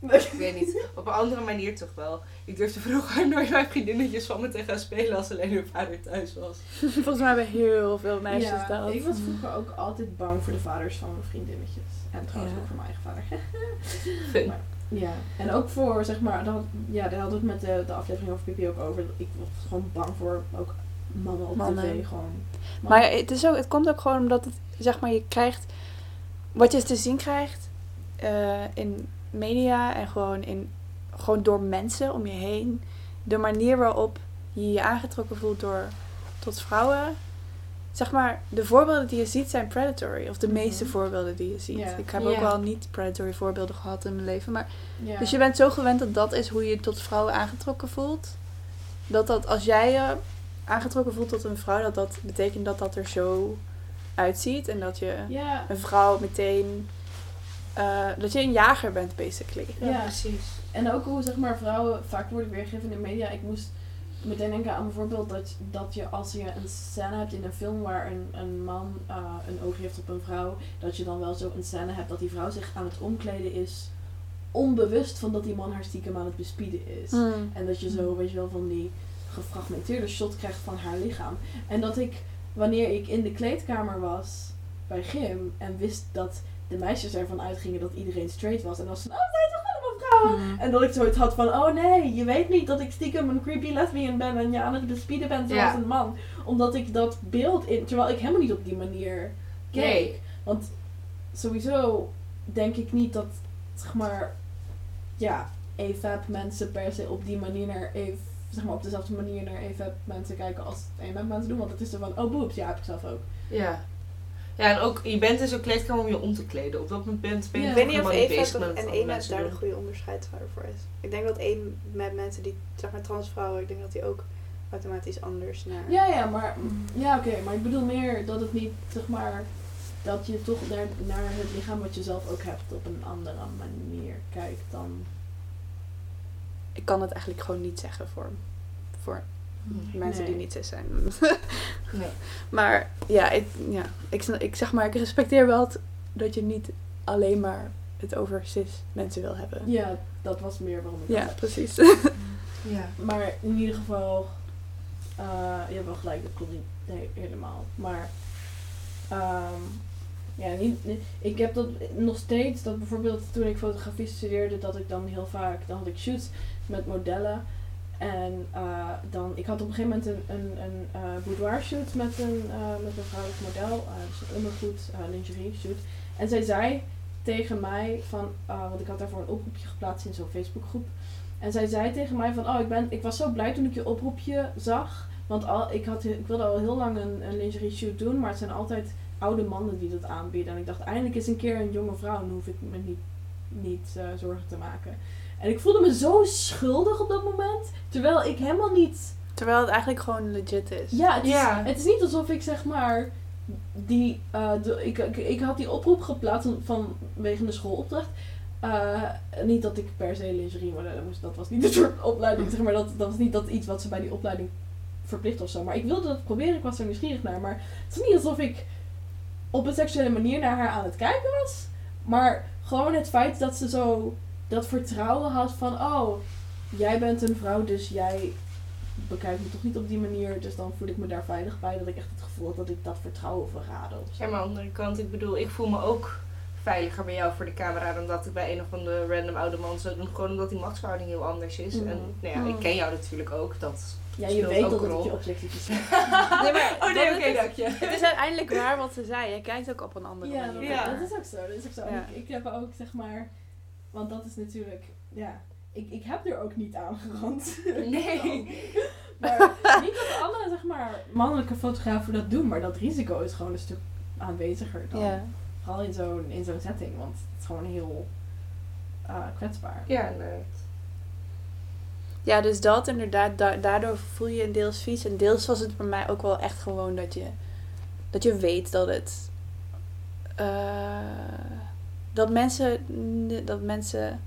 Ik weet niet. Op een andere manier toch wel. Ik durfde vroeger nooit mijn vriendinnetjes van me te gaan spelen als alleen hun vader thuis was. Volgens mij hebben heel veel meisjes ja, dat. Ik was vroeger ook altijd bang voor de vaders van mijn vriendinnetjes. En trouwens Ja. ook voor mijn eigen vader. Maar- ja, en ook voor, zeg maar, dat, ja, daar hadden we het met de, de aflevering over Pippi ook over. Ik was gewoon bang voor ook mannen op Mannen. tv. Gewoon. Maar het, is ook, het komt ook gewoon omdat het, zeg maar, je krijgt, wat je te zien krijgt eh, in media en gewoon, in, gewoon door mensen om je heen. De manier waarop je je aangetrokken voelt door, tot vrouwen. Zeg maar, de voorbeelden die je ziet zijn predatory. Of de meeste Mhm. voorbeelden die je ziet. Ik heb ook wel niet predatory voorbeelden gehad in mijn leven. Maar. Dus je bent zo gewend dat dat is hoe je je tot vrouwen aangetrokken voelt. Dat dat als jij je aangetrokken voelt tot een vrouw, dat dat betekent dat dat er zo uitziet. En dat je een vrouw meteen. Eh, dat je een jager bent, basically. Ja. precies. En ook hoe zeg maar vrouwen vaak worden weergegeven in de media. Ik moest meteen denken aan bijvoorbeeld dat, dat je als je een scène hebt in een film waar een, een man eh, een oog heeft op een vrouw, dat je dan wel zo een scène hebt dat die vrouw zich aan het omkleden is, onbewust van dat die man haar stiekem aan het bespieden is. Mm. En dat je zo, weet je wel, van die gefragmenteerde shot krijgt van haar lichaam. En dat ik, wanneer ik in de kleedkamer was bij Gym en wist dat de meisjes ervan uitgingen dat iedereen straight was. En dan van, oh, zijn toch allemaal vrouwen? Mm. En dat ik zoiets had van, oh nee, je weet niet dat ik stiekem een creepy lesbian ben en je aan het bespieden bent zoals een man. Omdat ik dat beeld in, terwijl ik helemaal niet op die manier keek. Nee. Want sowieso denk ik niet dat, zeg maar, ja, AFAB mensen per se op die manier naar AF, zeg maar, op dezelfde manier naar AFAB mensen kijken als AMAB mensen doen. Want het is er van, oh boeps, ja, heb ik zelf ook. Ja. Ja, en ook, je bent in zo'n kleedkamer om je om te kleden. Op dat moment ben je Ja. Ik weet niet of met wat en mensen daar een goede onderscheidswaarde voor is. Ik denk dat één met mensen die, zeg maar transvrouwen, ik denk dat die ook automatisch anders naar... Ja, ja, maar, ja, oké, maar ik bedoel meer dat het niet, zeg maar, dat je toch naar, naar het lichaam wat je zelf ook hebt op een andere manier kijkt dan. Ik kan het eigenlijk gewoon niet zeggen voor, voor mensen die niet cis zijn. Nee. Maar ja, ik, ja ik, zeg maar, ik respecteer wel het, dat je niet alleen maar het over cis mensen wil hebben. Ja, dat was meer waarom ik Ja, dat precies. Ja. Maar in ieder geval, eh, je hebt wel gelijk, dat klopt niet nee, helemaal. Maar, ehm, ja, niet, niet- ik heb dat nog steeds, dat bijvoorbeeld toen ik fotografie studeerde, dat ik dan heel vaak, dan had ik shoots met modellen. En dan, ik had op een gegeven moment een, een, een eh, boudoir shoot met een, eh, met een vrouwelijk model, dus ondergoed, lingerie shoot. En zij zei tegen mij van, eh, want ik had daarvoor een oproepje geplaatst in zo'n Facebookgroep. En zij zei tegen mij van, oh, ik, ben, ik was zo blij toen ik je oproepje zag. Want al, ik, had, ik wilde al heel lang een, een lingerie shoot doen, maar het zijn altijd oude mannen die dat aanbieden. En ik dacht, eindelijk is een keer een jonge vrouw, dan hoef ik me niet, niet zorgen te maken. En ik voelde me zo schuldig op dat moment, terwijl ik helemaal niet... Terwijl het eigenlijk gewoon legit is. Ja, het is, Ja. het is niet alsof ik zeg maar... Die, eh, de, ik, ik, ik had die oproep geplaatst vanwege de schoolopdracht. Eh, niet dat ik per se lingerie modellen moest. Dat was niet een soort opleiding. Zeg maar, dat, dat was niet dat iets wat ze bij die opleiding verplicht of zo. Maar ik wilde dat proberen. Ik was er nieuwsgierig naar. Maar het is niet alsof ik op een seksuele manier naar haar aan het kijken was. Maar gewoon het feit dat ze zo dat vertrouwen had van... Oh, jij bent een vrouw, dus jij bekijkt me toch niet op die manier. Dus dan voel ik me daar veilig bij. Dat ik echt het gevoel had dat ik dat vertrouwen zo. Ja, maar aan de andere kant, ik bedoel, ik voel me ook veiliger bij jou voor de camera dan dat ik bij een of andere random oude man zou doen. Gewoon omdat die machtsverhouding heel anders is. Mhm. En nou ja, ik ken jou natuurlijk ook. Dat Ja, je weet ook dat een het rol. je opzichtetjes zijn. Nee, maar Oh nee, oké, het, is, dank je. het is uiteindelijk waar wat ze zei. Je kijkt ook op een andere Ja, manier. Ja. dat is ook zo. Dat is ook zo. En Ja. Ik, ik heb ook, zeg maar... Want dat is natuurlijk... Ja, ik, ik heb er ook niet aan gerand. Nee. maar niet dat andere, zeg maar, mannelijke fotografen dat doen. Maar dat risico is gewoon een stuk aanweziger dan. Vooral in zo'n, in zo'n setting. Want het is gewoon heel eh, kwetsbaar. Ja, nee. Ja, dus dat inderdaad, da- daardoor voel je je deels vies. En deels was het bij mij ook wel echt gewoon dat je, dat je weet dat het. eh, dat mensen. Dat mensen.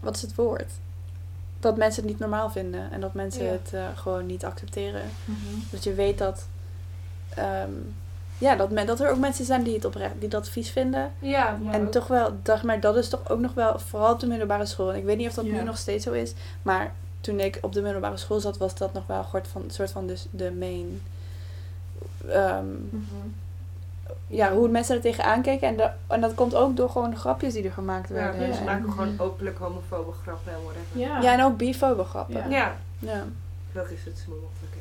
Wat is het woord? Dat mensen het niet normaal vinden. En dat mensen Ja. het eh, gewoon niet accepteren. Dat je weet dat. ehm, ja, dat, men, dat er ook mensen zijn die, het oprecht, die dat vies vinden. Ja, maar En ook- toch wel, dacht maar dat is toch ook nog wel, vooral op de middelbare school. En ik weet niet of dat Ja. nu nog steeds zo is. Maar toen ik op de middelbare school zat, was dat nog wel een soort van, soort van dus de main. ehm, ja, hoe mensen er tegenaan keken. En, en dat komt ook door gewoon de grapjes die er gemaakt ja, werden. ze Ja. maken gewoon openlijk homofobe grappen en whatever. Ja. Ja, en ook bifobe grappen. Ja. Ja. Ja, logisch, het is moeilijk. Oké.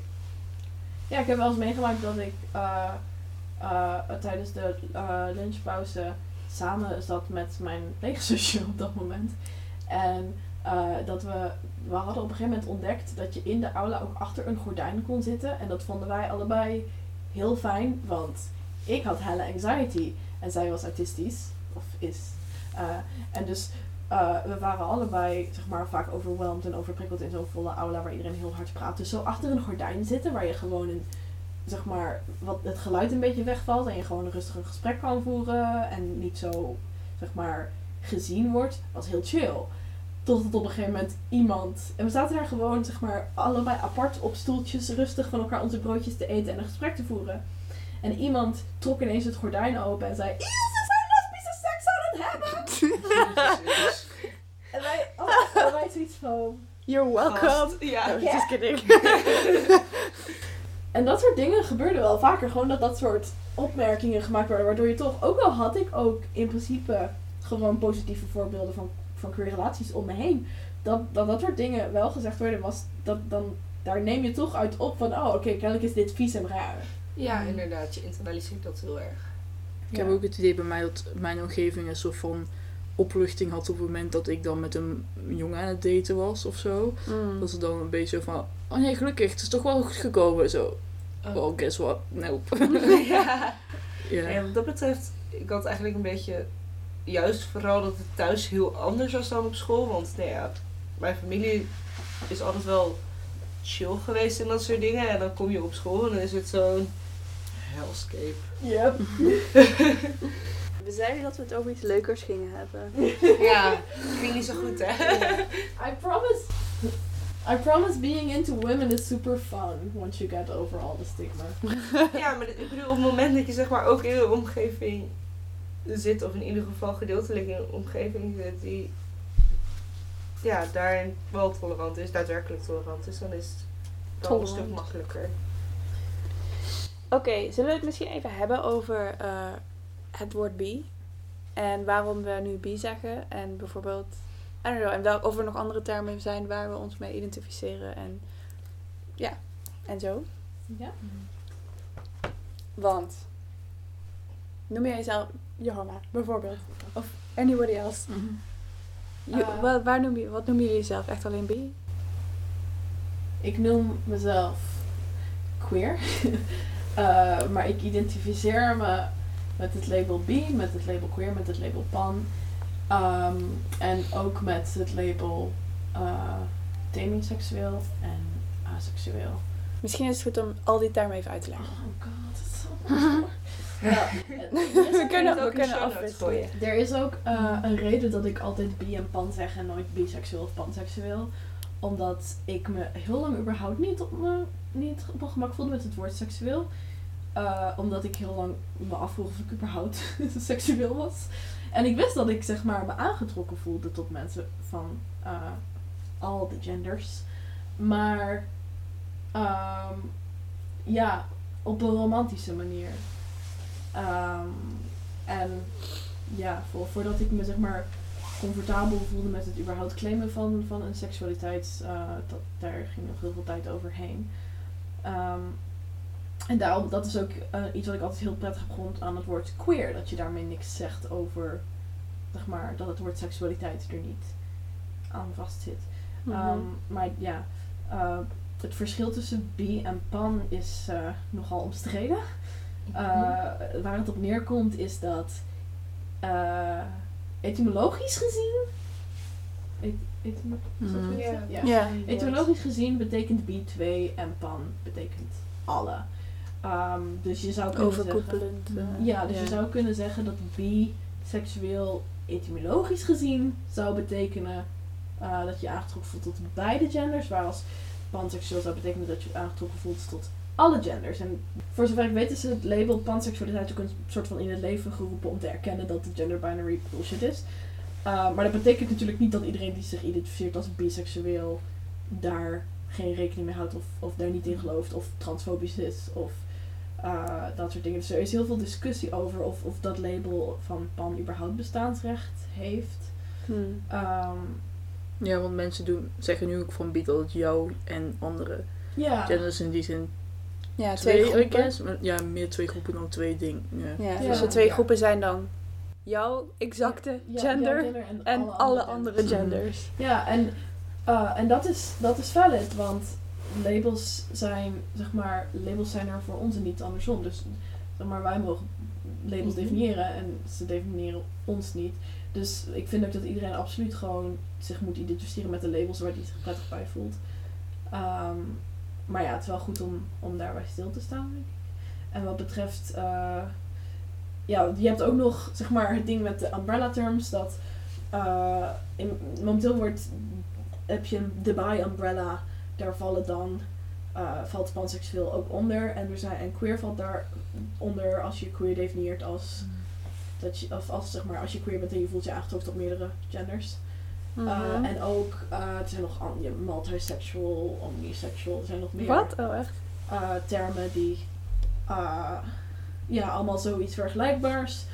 Ja, ik heb wel eens meegemaakt dat ik eh, eh, tijdens de eh, lunchpauze samen zat met mijn pleegzusje op dat moment. En eh, dat we, we hadden op een gegeven moment ontdekt dat je in de aula ook achter een gordijn kon zitten. En dat vonden wij allebei heel fijn, want ik had helle anxiety en zij was autistisch, of is. Eh, en dus eh, we waren allebei zeg maar, vaak overweldigd en overprikkeld in zo'n volle aula waar iedereen heel hard praat. Dus zo achter een gordijn zitten waar je gewoon een, zeg maar, wat het geluid een beetje wegvalt en je gewoon een rustig gesprek kan voeren en niet zo, zeg maar, gezien wordt, was heel chill. Tot het op een gegeven moment iemand. En we zaten daar gewoon, zeg maar, allebei apart op stoeltjes, rustig van elkaar onze broodjes te eten en een gesprek te voeren. En iemand trok ineens het gordijn open en zei: Eeuw, ze zijn lesbische seks aan het hebben! En wij, oh, en wij zoiets van. You're welcome. Ja. No, just kidding. En dat soort dingen gebeurde wel vaker. Gewoon dat dat soort opmerkingen gemaakt werden. Waardoor je toch, ook al had ik ook in principe gewoon positieve voorbeelden van, van queer relaties om me heen. Dat, dat dat soort dingen wel gezegd werden, was dat dan, daar neem je toch uit op van, oh oké, kennelijk is dit vies en raar. Ja, inderdaad. Je internaliseert dat heel erg. Ik heb ook het idee bij mij dat mijn omgeving een soort van opluchting had op het moment dat ik dan met een jongen aan het daten was of zo. Mm. Dat ze dan een beetje van, oh nee, gelukkig, het is toch wel goed gekomen. Zo, Oh. oh, guess what? Nope. ja. Ja. En wat dat betreft, ik had eigenlijk een beetje juist vooral dat het thuis heel anders was dan op school. Want nou ja, mijn familie is altijd wel chill geweest en dat soort dingen. En dan kom je op school en dan is het zo'n hellscape. Yep. We zeiden dat we het over iets leukers gingen hebben. Ja, ging niet zo goed hè. I promise. I promise being into women is super fun once you get over all the stigma. Ja, maar ik bedoel, op het moment dat je zeg maar ook in een omgeving zit, of in ieder geval gedeeltelijk in een omgeving zit die ja, daarin wel tolerant is, daadwerkelijk tolerant is, dan is het wel een stuk makkelijker. Oké, zullen we het misschien even hebben over eh, het woord bi? En waarom we nu bi zeggen? En bijvoorbeeld, I don't know, en wel, of er nog andere termen zijn waar we ons mee identificeren en ja, en zo. Ja. Want, noem jij jezelf Johanna, bijvoorbeeld? Of anybody else? Mhm. Je- Eh. wa- waar noem je, wat noemen jullie jezelf? Echt alleen bi? Ik noem mezelf queer. Eh, maar ik identificeer me met het label bi, met het label queer, met het label pan. Ehm, en ook met het label eh demiseksueel en aseksueel. Misschien is het goed om al die termen even uit te leggen. Oh god, het is zo ja, We kunnen, het we kunnen afwisselen. gooien. Er is ook eh, een reden dat ik altijd bi en pan zeg en nooit biseksueel of panseksueel. Omdat ik me heel lang überhaupt niet op, me, niet op mijn gemak voelde met het woord seksueel. Eh, omdat ik heel lang me afvroeg of ik überhaupt seksueel was. En ik wist dat ik zeg maar me aangetrokken voelde tot mensen van eh, al de genders. Maar ehm, ja, op een romantische manier. Ehm, en ja, voor, voordat ik me zeg maar comfortabel voelde met het überhaupt claimen van, van een seksualiteit, eh, dat, daar ging nog heel veel tijd overheen. Ehm, en daarom, dat is ook eh, iets wat ik altijd heel prettig heb gevonden aan het woord queer. Dat je daarmee niks zegt over, zeg maar, dat het woord seksualiteit er niet aan vastzit. Mhm. Ehm, maar ja, eh, het verschil tussen bi en pan is eh, nogal omstreden. Eh, waar het op neerkomt is dat eh, etymologisch gezien. Et, Mhm. Etymologisch gezien betekent bi twee en pan betekent alle. Ehm, dus je zou kunnen zeggen. Eh, Ja, dus je zou kunnen zeggen dat biseksueel etymologisch gezien zou betekenen eh, dat je aangetrokken voelt tot beide genders. Waar als panseksueel zou betekenen dat je je aangetrokken voelt tot alle genders. En voor zover ik weet is het label panseksualiteit ook een soort van in het leven geroepen om te erkennen dat de gender binary bullshit is. Uh, maar dat betekent natuurlijk niet dat iedereen die zich identificeert als biseksueel daar geen rekening mee houdt of, of daar niet in gelooft of transfobisch is of uh, dat soort dingen. Dus er is heel veel discussie over of, of dat label van pan überhaupt bestaansrecht heeft. Hmm. Um, Ja, want mensen doen, zeggen nu ook van het jou en andere ja. genders in die zin Ja, twee, twee I groepen. guess. Maar Ja, meer twee groepen dan twee dingen. Ja. Ja, Ja. dus de twee Ja. groepen zijn dan jouw exacte Ja, gender en alle, andere genders. genders. Ja, en, uh, en dat, is, dat is valid, want labels zijn, zeg maar, labels zijn er voor ons en niet andersom. Dus zeg maar, wij mogen labels Mhm. definiëren en ze definiëren ons niet. Dus ik vind ook dat iedereen absoluut gewoon zich moet identificeren met de labels waar hij zich prettig bij voelt. Ehm, maar ja, het is wel goed om, om daarbij stil te staan, denk ik. En wat betreft, eh, ja, je hebt ook nog, zeg maar, het ding met de umbrella terms, dat eh, in, momenteel wordt, heb je de bi umbrella, daar vallen dan, eh, valt panseksueel ook onder. En, er zijn, en queer valt daar onder als je queer definieert als, dat je, of als, zeg maar, als je queer bent en je voelt je aangetrokken tot meerdere genders. Mhm. Uh, en ook, uh, er zijn nog an- ja, multisexual, omnisexual, er zijn nog meer Wat? Oh, echt? termen die ja, allemaal zoiets vergelijkbaars.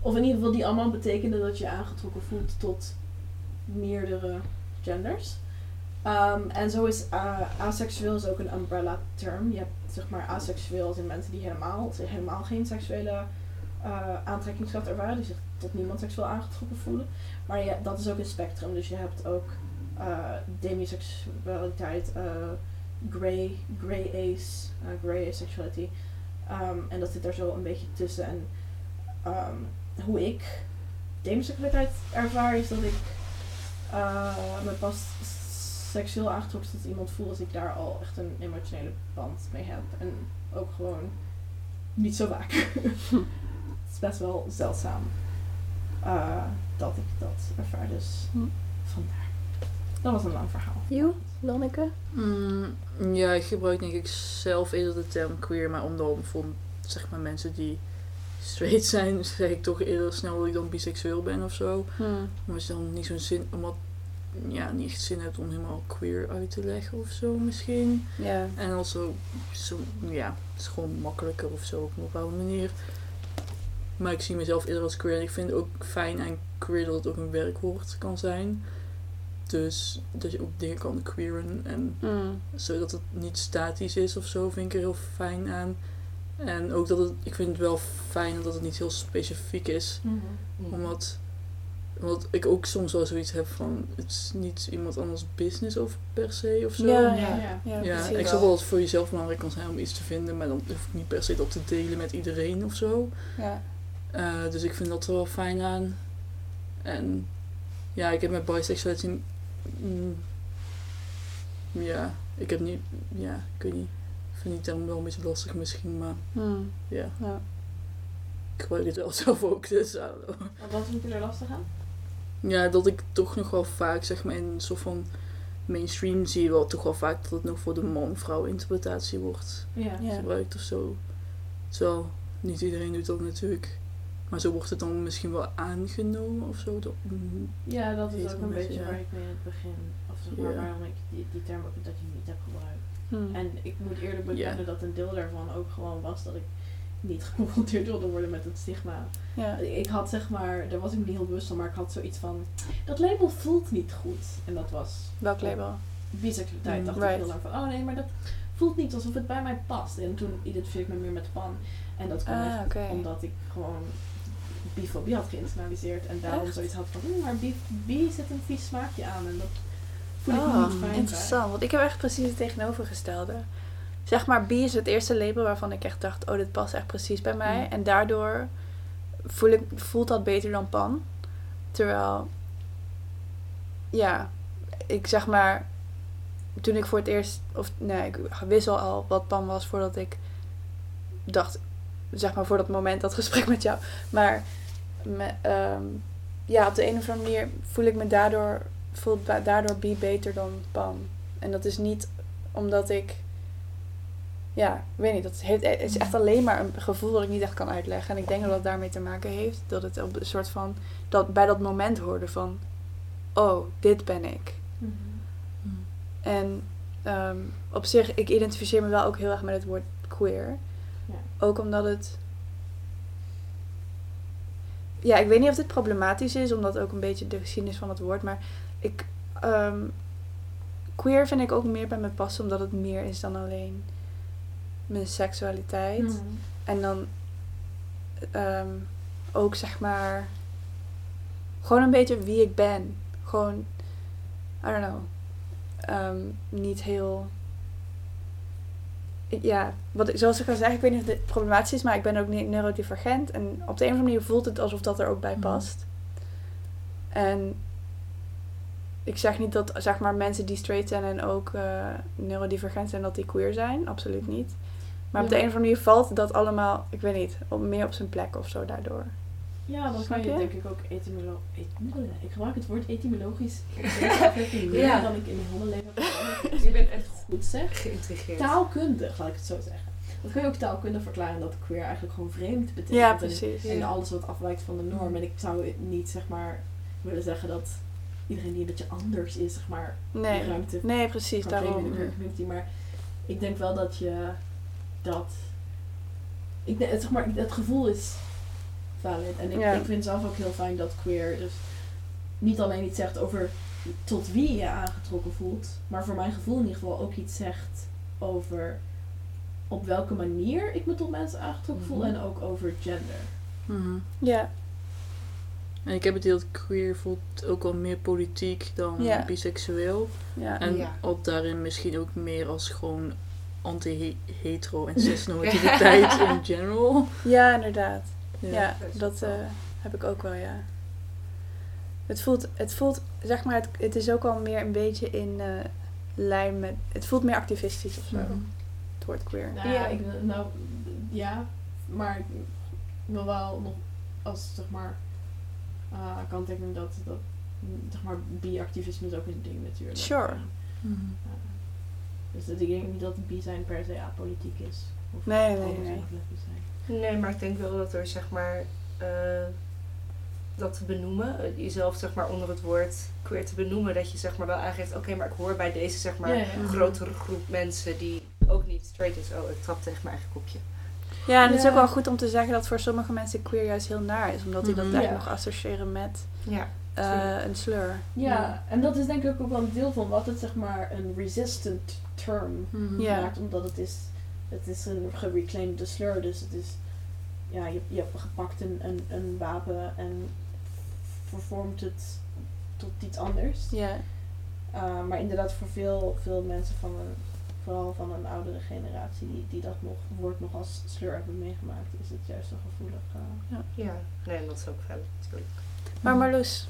Of in ieder geval die allemaal betekenen dat je aangetrokken voelt tot meerdere genders. Um, en zo is uh, aseksueel is ook een umbrella term. Je hebt zeg maar aseksueel als in mensen die helemaal, helemaal geen seksuele eh, aantrekkingskracht ervaren, die zich tot niemand seksueel aangetrokken voelen. Maar ja, dat is ook een spectrum. Dus je hebt ook eh demiseksualiteit, eh grey, grey ace, grey asexuality. Ehm, en dat zit daar zo een beetje tussen. En ehm, hoe ik demiseksualiteit ervaar is dat ik me pas seksueel aangetrokken tot iemand voel als ik daar al echt een emotionele band mee heb. En ook gewoon niet zo vaak. Het is best wel zeldzaam eh, dat ik dat ervaar. Dus Hm. vandaar. Dat was een lang verhaal. You, Lonneke? Mm, ja, ik gebruik denk ik zelf eerder de term queer, maar om dan voor zeg maar mensen die straight zijn, zeg ik toch eerder snel dat ik dan biseksueel ben of zo. Hm. Maar je dan niet zo'n zin, omdat ja, niet echt zin hebt om helemaal queer uit te leggen of zo misschien. Ja. En also, zo, ja, het is gewoon makkelijker of zo op een bepaalde manier. Maar ik zie mezelf eerder als queer en ik vind het ook fijn aan queer dat het ook een werkwoord kan zijn. Dus dat je ook dingen kan queeren en Mm. zodat het niet statisch is of zo, vind ik er heel fijn aan. En ook dat het, ik vind het wel fijn dat het niet heel specifiek is. Omdat, omdat ik ook soms wel zoiets heb van, het is niet iemand anders business of per se of zo. Ja, Ja, ja. ik snap wel dat het voor jezelf belangrijk kan zijn om iets te vinden, maar dan hoef ik niet per se dat te delen met iedereen of zo. Ja. Eh, dus ik vind dat er wel fijn aan. En ja, ik heb met bisexuality. mm, ja, ik heb niet. Ja, ik weet niet. Ik vind die term wel een beetje lastig misschien, maar Hm. ja. Ja. Ik gebruik het wel zelf ook, dus. Want wat vind je er lastig aan? Ja, dat ik toch nog wel vaak, zeg maar, in een soort van mainstream zie je wel toch wel vaak dat het nog voor de man-vrouw interpretatie wordt Ja. Gebruikt of zo. Terwijl niet iedereen doet dat natuurlijk. Maar zo wordt het dan misschien wel aangenomen of zo. Dat, mm, Ja, dat is ook een beetje ja. waar ik mee in het begin, of zeg maar, Ja. waarom ik die, die term ook dat je niet heb gebruikt. Hm. En ik moet eerlijk bekennen dat een deel daarvan ook gewoon was dat ik niet geconfronteerd wilde worden met het stigma. ja. Ik had zeg maar, daar was ik me niet heel bewust van, maar ik had zoiets van, dat label voelt niet goed. En dat was Welk label? biseksualiteit. Mm, dacht right. ik heel lang van, oh nee, maar dat voelt niet alsof het bij mij past. En toen identificeerde ik me meer met pan. En dat kwam Ah, echt omdat ik gewoon bifobie had geïnternaliseerd. En daarom Echt? zoiets had van, "Oeh, maar bi, bi zit een vies smaakje aan. En dat voel ik me Oh, niet fijn bij. interessant. Want ik heb echt precies het tegenovergestelde. Zeg maar, B is het eerste label waarvan ik echt dacht, oh, dit past echt precies bij mij. Mm. En daardoor voel ik, voelt dat beter dan pan. Terwijl, ja, ik zeg maar, toen ik voor het eerst, of nee, ik wist al wat pan was voordat ik dacht, zeg maar voor dat moment, dat gesprek met jou. Maar me, ehm, ja, op de een of andere manier voel ik me daardoor, voelt daardoor B beter dan pan. En dat is niet omdat ik, ja, ik weet niet, dat heeft, het is echt alleen maar een gevoel dat ik niet echt kan uitleggen. En ik denk dat dat daarmee te maken heeft, dat het op een soort van, dat bij dat moment hoorde van, oh, dit ben ik. Mhm. En ehm, op zich, ik identificeer me wel ook heel erg met het woord queer. Ja. Ook omdat het. Ja, ik weet niet of dit problematisch is, omdat ook een beetje de geschiedenis van het woord. Maar ik. ehm, queer vind ik ook meer bij me passen, omdat het meer is dan alleen mijn seksualiteit. Mhm. En dan ehm, ook zeg maar. Gewoon een beetje wie ik ben. Gewoon. I don't know. Ehm, niet heel. Ja, wat, ik- zoals ik al zei, ik weet niet of dit problematisch is, maar ik ben ook niet neurodivergent. En op de een of andere manier voelt het alsof dat er ook bij Mhm. past. En ik zeg niet dat zeg maar, mensen die straight zijn en ook eh, neurodivergent zijn, dat die queer zijn. Absoluut niet. Maar op de een of andere manier valt dat allemaal, ik weet niet, op, meer op zijn plek of zo daardoor. Ja, dan kan je je? denk ik ook etymolo et- Ik gebruik het woord etymologisch meer Ja. dan ik in mijn hele leven heb gedaan. Je bent echt goed zeg. geïntegreerd. Taalkundig, laat ik het zo zeggen. Dat kun je ook taalkundig verklaren dat queer eigenlijk gewoon vreemd betekent. Ja, En- precies. En alles wat afwijkt van de norm. En ik zou niet zeg maar willen zeggen dat iedereen die een beetje anders is, zeg maar, Nee, de ruimte nee precies, in daarom. de community. Maar ik denk wel dat je dat. Ik zeg maar, het gevoel is valid. En ik, Ja. ik vind zelf ook heel fijn dat queer dus niet alleen iets zegt over tot wie je aangetrokken voelt, maar voor mijn gevoel in ieder geval ook iets zegt over op welke manier ik me tot mensen aangetrokken voel Mhm. en ook over gender. Mhm. Ja. En ik heb het idee dat queer voelt ook wel meer politiek dan Ja. biseksueel. Ja. En ook daarin misschien ook meer als gewoon anti-hetero en cisnormativiteit in general. ja, inderdaad. Ja, dat eh, heb ik ook wel, ja. Het voelt, het voelt, zeg maar, het, het is ook al meer een beetje in eh, lijn met... Het voelt meer activistisch of zo, het woord queer. Nou, Ja. Ik, nou, ja, maar ik wil wel nog als, zeg maar, uh, kanttekening dat, dat, zeg maar, bi-activisme is ook een ding natuurlijk. Sure. Mhm. Uh, dus dat- ik denk niet dat bi zijn per se apolitiek is. Of Nee, nee, nee. zijn. Nee, maar ik denk wel dat er zeg maar eh, dat te benoemen, eh, jezelf zeg maar onder het woord queer te benoemen, dat je zeg maar wel aangeeft, oké, maar ik hoor bij deze zeg maar Ja, ja. grotere groep mensen die ook niet straight is. Oh, ik trap tegen mijn eigen kopje. Ja, en het is ook wel goed om te zeggen dat voor sommige mensen queer juist heel naar is. Omdat die dat Mhm. echt Ja. nog associëren met Ja, eh, een slur. Ja, en dat is denk ik ook wel een deel van wat het zeg maar een resistant term Mhm. Ja. maakt. Omdat het is, het is een gereclaimde slur. Dus het is, ja, je, je hebt gepakt een, een, een wapen en vervormt het tot iets anders. Ja. Uh, maar inderdaad voor veel, veel mensen van een, vooral van een oudere generatie die, die dat nog, woord nog als slur hebben meegemaakt, is het juist een gevoelig. uh, ja. Nee, en dat is ook valid natuurlijk. Maar Marloes,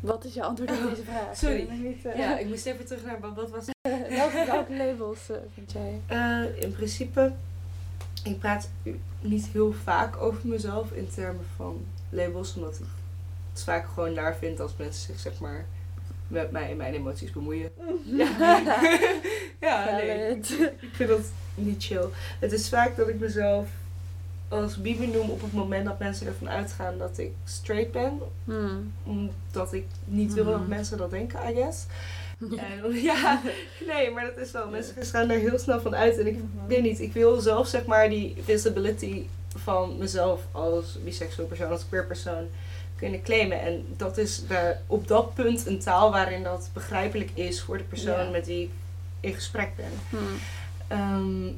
wat is je antwoord op deze vraag? Sorry. Ik weet niet, eh, Ja, ik moest even terug naar wat, was welke, welke labels eh, vind jij? Eh, in principe, ik praat niet heel vaak over mezelf in termen van labels, omdat ik het vaak gewoon naar vind als mensen zich zeg maar met mij en mijn emoties bemoeien. Ja, ja nee, ik vind dat niet chill. Het is vaak dat ik mezelf als bi benoem op het moment dat mensen ervan uitgaan dat ik straight ben. Hmm. Omdat ik niet wil dat Mhm. mensen dat denken, I guess. En, ja, nee, maar dat is wel. Mensen gaan er heel snel van uit. En ik weet niet, ik wil zelf zeg maar die visibility van mezelf als biseksueel persoon, als queer persoon kunnen claimen. En dat is daar op dat punt een taal waarin dat begrijpelijk is voor de persoon Ja. met wie ik in gesprek ben. Hmm. Ehm,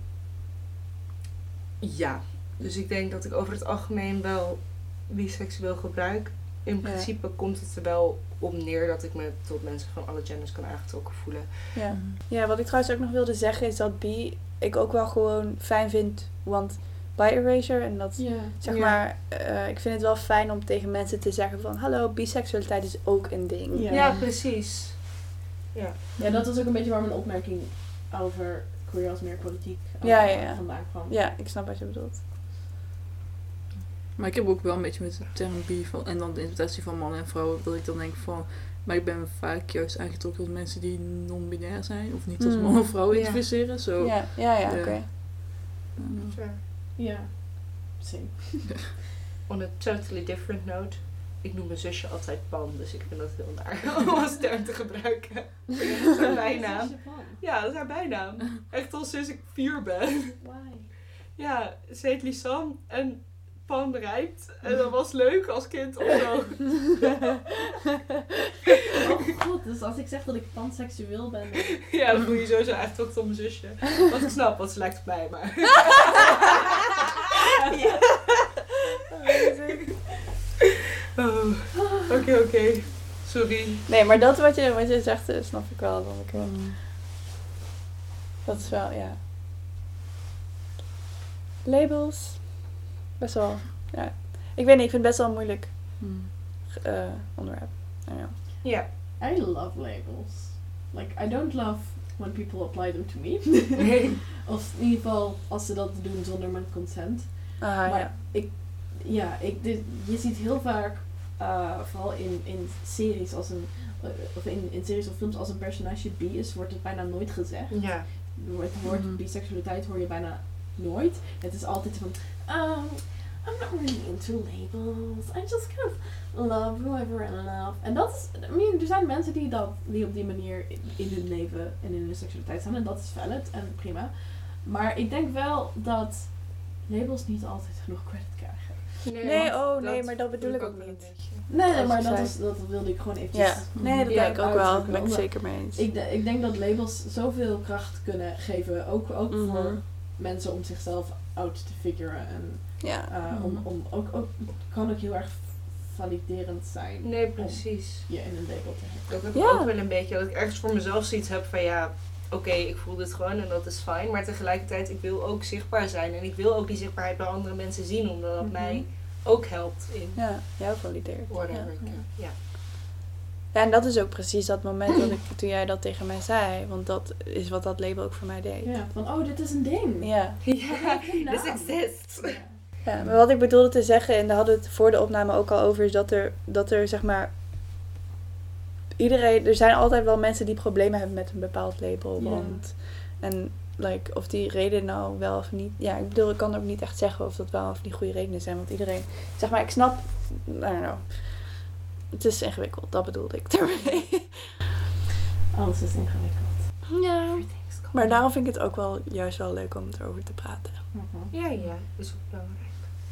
ja, dus ik denk dat ik over het algemeen wel biseksueel gebruik. In Ja. principe komt het er wel op neer dat ik me tot mensen van alle genders kan aangetrokken voelen. Ja. ja, wat ik trouwens ook nog wilde zeggen is dat bi ik ook wel gewoon fijn vind. Want bi erasure en dat ja. zeg Ja. maar, eh, ik vind het wel fijn om tegen mensen te zeggen van hallo, biseksualiteit is ook een ding. Ja. Ja, precies. Ja. Ja, dat was ook een beetje waar mijn opmerking over queer als meer politiek uh, Ja, ja, ja. vandaan kwam. Ja, ik snap wat je bedoelt. Maar ik heb ook wel een beetje met de term bi van, en dan de interpretatie van man en vrouw, dat ik dan denk van, maar ik ben vaak juist aangetrokken tot mensen die non-binair zijn, of niet als Hmm. man of vrouw Ja. identificeren. Zo. Ja, ja, ja, Ja. oké. Ja. Same. On a totally different note. Ik noem mijn zusje altijd Pan, dus ik vind dat heel naar om als term te gebruiken. Dat is haar bijnaam. Ja, dat is haar bijnaam. Echt al sinds ik vier ben. Why? Ja, ze heet Lisanne en Pan rijpt. En dat was leuk als kind of zo. Oh god, dus als ik zeg dat ik panseksueel ben, dan... Ja, dan voel je sowieso aangetrokken tot mijn zusje. Wat ik snap, want ze lijkt op mij, maar... Oh, Oké, oké. Sorry. Nee, maar dat wat je, wat je zegt, eh, snap ik wel. Dat, ik, wel- dat is wel, ja. Labels. Best wel, ja. Ik weet niet, ik vind het best wel een moeilijk hmm. eh, onderwerp. Ja. I love labels. Like, I don't love when people apply them to me. of in ieder geval als ze dat doen zonder mijn consent. Ah, Maar ja. ik, ja, ik, dit, je ziet heel vaak, uh, vooral in, in series als een, uh, of in, in series of films als een personage bi is, wordt het bijna nooit gezegd. Ja. Het woord Mhm. biseksualiteit hoor je bijna nooit. Het is altijd van, um, I'm not really into labels. I just kind of love whoever I love. En dat is, I mean, er zijn mensen die, dat, die op die manier in, in hun leven en in hun seksualiteit staan. En dat is valid en prima. Maar ik denk wel dat labels niet altijd genoeg credit krijgen. Nee, oh nee, maar dat bedoel ik ook niet. Nee, maar dat, is, dat wilde ik gewoon eventjes... Ja, nee, dat Ja, denk ik ook wel. Daar uitdrukken, ben ik zeker mee eens. Ik, ik denk dat labels zoveel kracht kunnen geven, ook, ook Mhm. voor mensen om zichzelf out te figuren. En Ja. eh, om, Mhm. om ook, ook, kan ook heel erg validerend zijn Nee, precies. je in een label te hebben. Dat heb Ja. ik ook wel een beetje. Dat ik ergens voor mezelf zoiets heb van ja, oké, ik voel dit gewoon en dat is fijn. Maar tegelijkertijd, ik wil ook zichtbaar zijn. En ik wil ook die zichtbaarheid bij andere mensen zien. Omdat dat Mhm. mij ook helpt in Ja, jou valideert. whatever. Ja. ik- Ja. Ja, en dat is ook precies dat moment dat ik, toen jij dat tegen mij zei. Want dat is wat dat label ook voor mij deed. Ja, van oh, dit is een ding. Ja. Ja, this exists. Ja. ja, maar wat ik bedoelde te zeggen, en daar hadden we het voor de opname ook al over, is dat er, dat er zeg maar. Iedereen, er zijn altijd wel mensen die problemen hebben met een bepaald label. Ja. Want, en like, of die reden nou wel of niet. Ja, ik bedoel, ik kan ook niet echt zeggen of dat wel of niet goede redenen zijn. Want iedereen, zeg maar, ik snap. I don't know. Het is ingewikkeld, dat bedoelde ik daarmee. Alles is ingewikkeld. Ja. Maar daarom vind ik het ook wel juist wel leuk om erover te praten. Ja, ja, is ook belangrijk.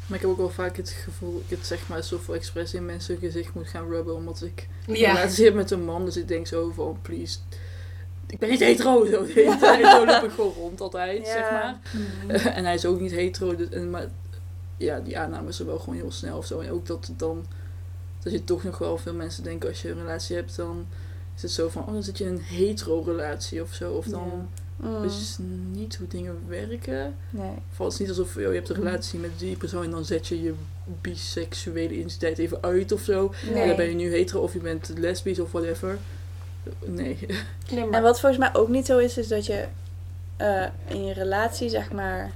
Maar ik heb ook wel vaak het gevoel dat ik het zeg maar zoveel expres in mensen gezicht moet gaan rubben. Omdat ik een Ja. relatie heb met een man. Dus ik denk zo van, please. Ik ben niet hetero. Zo, de hele tijd. zo loop ik gewoon rond altijd, Ja. zeg maar. en hij is ook niet hetero. Dus, en, maar ja, die aanname is er wel gewoon heel snel of zo. En ook dat het dan... Dat je toch nog wel veel mensen denken als je een relatie hebt, dan is het zo van, oh, dan zit je in een hetero-relatie of zo. Of dan Mm. is het niet hoe dingen werken. Nee. Of het niet alsof joh, je hebt een relatie met die persoon en dan zet je je biseksuele identiteit even uit of zo. Nee. En dan ben je nu hetero of je bent lesbisch of whatever. Nee. Nee, En wat volgens mij ook niet zo is, is dat je eh, in je relatie, zeg maar.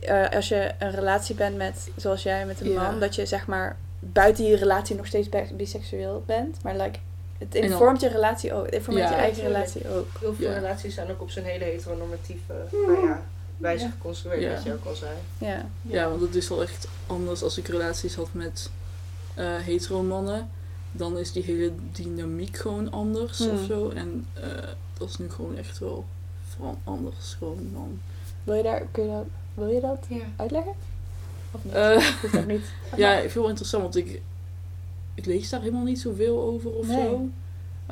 Eh, als je een relatie bent met, zoals jij met een Ja. man, dat je zeg maar buiten je relatie nog steeds bi- biseksueel bent. Maar like, het informeert je relatie ook. Het informeert Ja. je eigen relatie ook. heel veel Ja. relaties zijn ook op zijn hele heteronormatieve nou ja, wijze Ja. geconstrueerd, Ja. wat je ook al zei. Ja. Ja, want het is wel echt anders als ik relaties had met eh hetero mannen. Dan is die hele dynamiek gewoon anders Hmm. of zo. En eh, dat is nu gewoon echt wel van anders gewoon dan. Wil je daar, kun je dat, wil je dat Ja. uitleggen? Of niet? Eh, Hoeft ook niet. ja, ik vind het wel interessant, want ik, ik lees daar helemaal niet zoveel over of Nee. zo.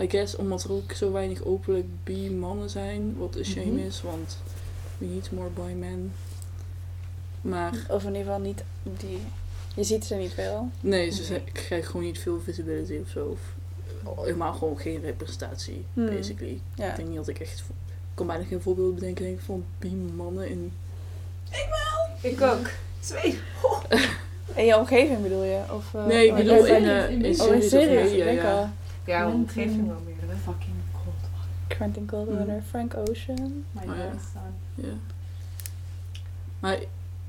I guess omdat er ook zo weinig openlijk bi-mannen zijn, wat een shame Mhm. is, want we need more bi men. Maar Of in ieder geval niet die. Je ziet ze niet veel. nee, ze Nee. zijn- ik krijg gewoon niet veel visibility of zo. Of helemaal gewoon geen representatie, Hmm. basically. Ja. Ik denk niet dat ik echt... Ik kan bijna geen voorbeeld bedenken denk ik, van bi-mannen in... Ik ook. Twee. In je omgeving bedoel je? Of, eh, Nee, ik oh, bedoel in- in- eh, in- in Oh, in series Ik ja. al. Ja, omgeving wel meer. hè. Fucking cold. Quentin Coldwater, Frank Ocean. My Oh. Ja. Maar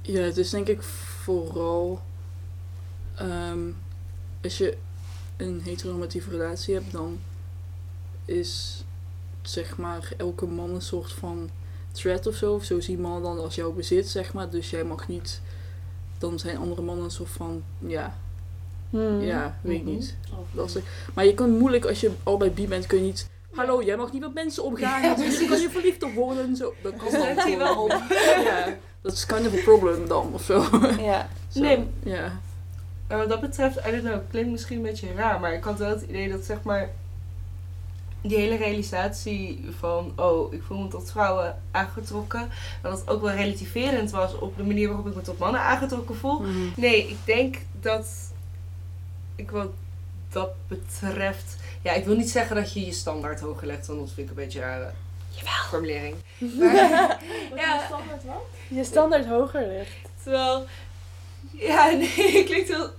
ja, het is denk ik vooral ehm, als je een heteronormatieve relatie hebt, dan is zeg maar elke man een soort van threat of zo. Of zo zien mannen dan als jouw bezit, zeg maar. Dus jij mag niet. Dan zijn andere mannen een soort van, ja, Hmm. ja, weet ik Mhm. niet. Lastig. Maar je kan moeilijk, als je allebei bi bent, kun je niet... Hallo, jij mag niet met mensen omgaan. Ja, want dan kan je verliefd op worden en zo. Dat kan dan hij wel op. Ja, dat is kind of a problem dan, of zo. Ja. Zo, Nee. Ja. En wat dat betreft, I don't know, klinkt misschien een beetje raar, maar ik had wel het idee dat zeg maar die hele realisatie van, oh, ik voel me tot vrouwen aangetrokken, dat het ook wel relativerend was op de manier waarop ik me tot mannen aangetrokken voel. Mhm. Nee, ik denk dat ik wat dat betreft, ja, ik wil niet zeggen dat je je standaard hoger legt, want dat vind ik een beetje rare formulering. Maar, Ja. is standaard wat? Je standaard hoger ligt. terwijl, ja, nee, klinkt heel,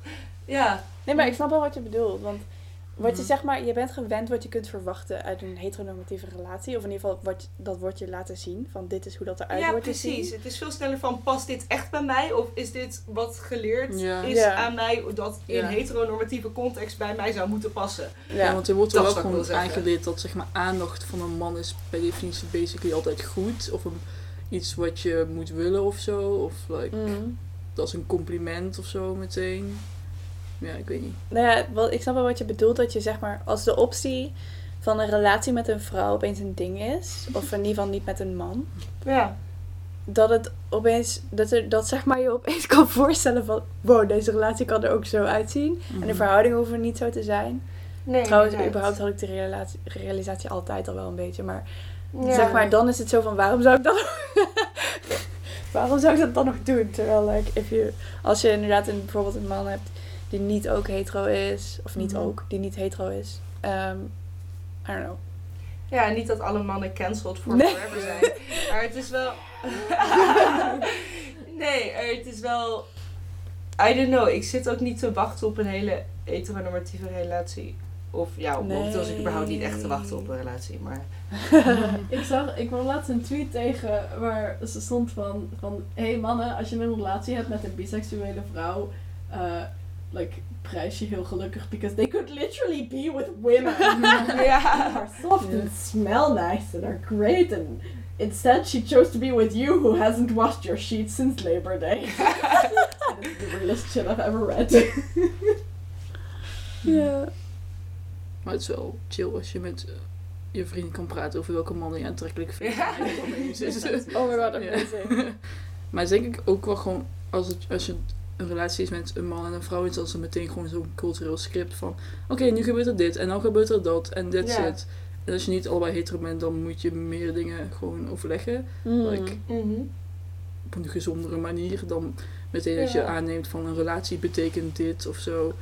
ja. Nee, maar ik snap wel wat je bedoelt. Want wat je Mhm. zeg maar, je bent gewend wat je kunt verwachten uit een heteronormatieve relatie. Of in ieder geval, wat, dat wordt je laten zien. Van dit is hoe dat eruit Ja, wordt te precies. Het is veel sneller van, past dit echt bij mij? Of is dit wat geleerd Ja. is Ja. aan mij, dat in Ja. heteronormatieve context bij mij zou moeten passen? Ja, Ja. want er wordt er wel ik gewoon aangeleerd dat zeg maar, aandacht van een man is per definitie basically altijd goed. Of een, iets wat je moet willen of zo. Of like, Mm. dat is een compliment of zo meteen. Ja, ik weet niet. Nou ja, wat, ik snap wel wat je bedoelt. Dat je zeg maar, als de optie van een relatie met een vrouw opeens een ding is. Of in ieder geval niet met een man. Ja. Dat het opeens, dat, er, dat zeg maar je opeens kan voorstellen van... Wow, deze relatie kan er ook zo uitzien. En de Mhm. verhoudingen hoeven niet zo te zijn. Nee, Trouwens, inderdaad. überhaupt had ik de realisatie, realisatie altijd al wel een beetje. Maar Ja. zeg maar, dan is het zo van, waarom zou ik dan... Waarom zou ik dat dan nog doen? Terwijl, like, if you, als je inderdaad een, bijvoorbeeld een man hebt die niet ook hetero is, of niet Mhm. ook, die niet hetero is. ehm, I don't know. Ja, niet dat alle mannen cancelled voor Nee. forever zijn. Maar het is wel... nee, het is wel... I don't know. Ik zit ook niet te wachten op een hele heteronormatieve relatie. Of ja, op Nee. was ik überhaupt niet echt te wachten op een relatie. Maar Ik zag, ik kwam laatst een tweet tegen waar ze stond van, van hey mannen, als je een relatie hebt met een biseksuele vrouw, eh like, prijs je heel gelukkig, because they could literally be with women. They ja. are soft and smell nice and are great and instead she chose to be with you who hasn't washed your sheets since Labor Day. That is the realest shit I've ever read. Ja. Maar het is wel chill als je met eh, je vrienden kan praten over welke mannen je aantrekkelijk vindt. Ja. Oh my god, amazing. Maar het is denk ik ook wel gewoon, als, het, als je een relatie is met een man en een vrouw, is dat ze meteen gewoon zo'n cultureel script van, oké, nu gebeurt er dit en dan gebeurt er dat en that's Ja. it. En als je niet allebei hetero bent, dan moet je meer dingen gewoon overleggen. Mm. Like, Mhm. op een gezondere manier dan meteen als je Ja. aanneemt van een relatie betekent dit of zo.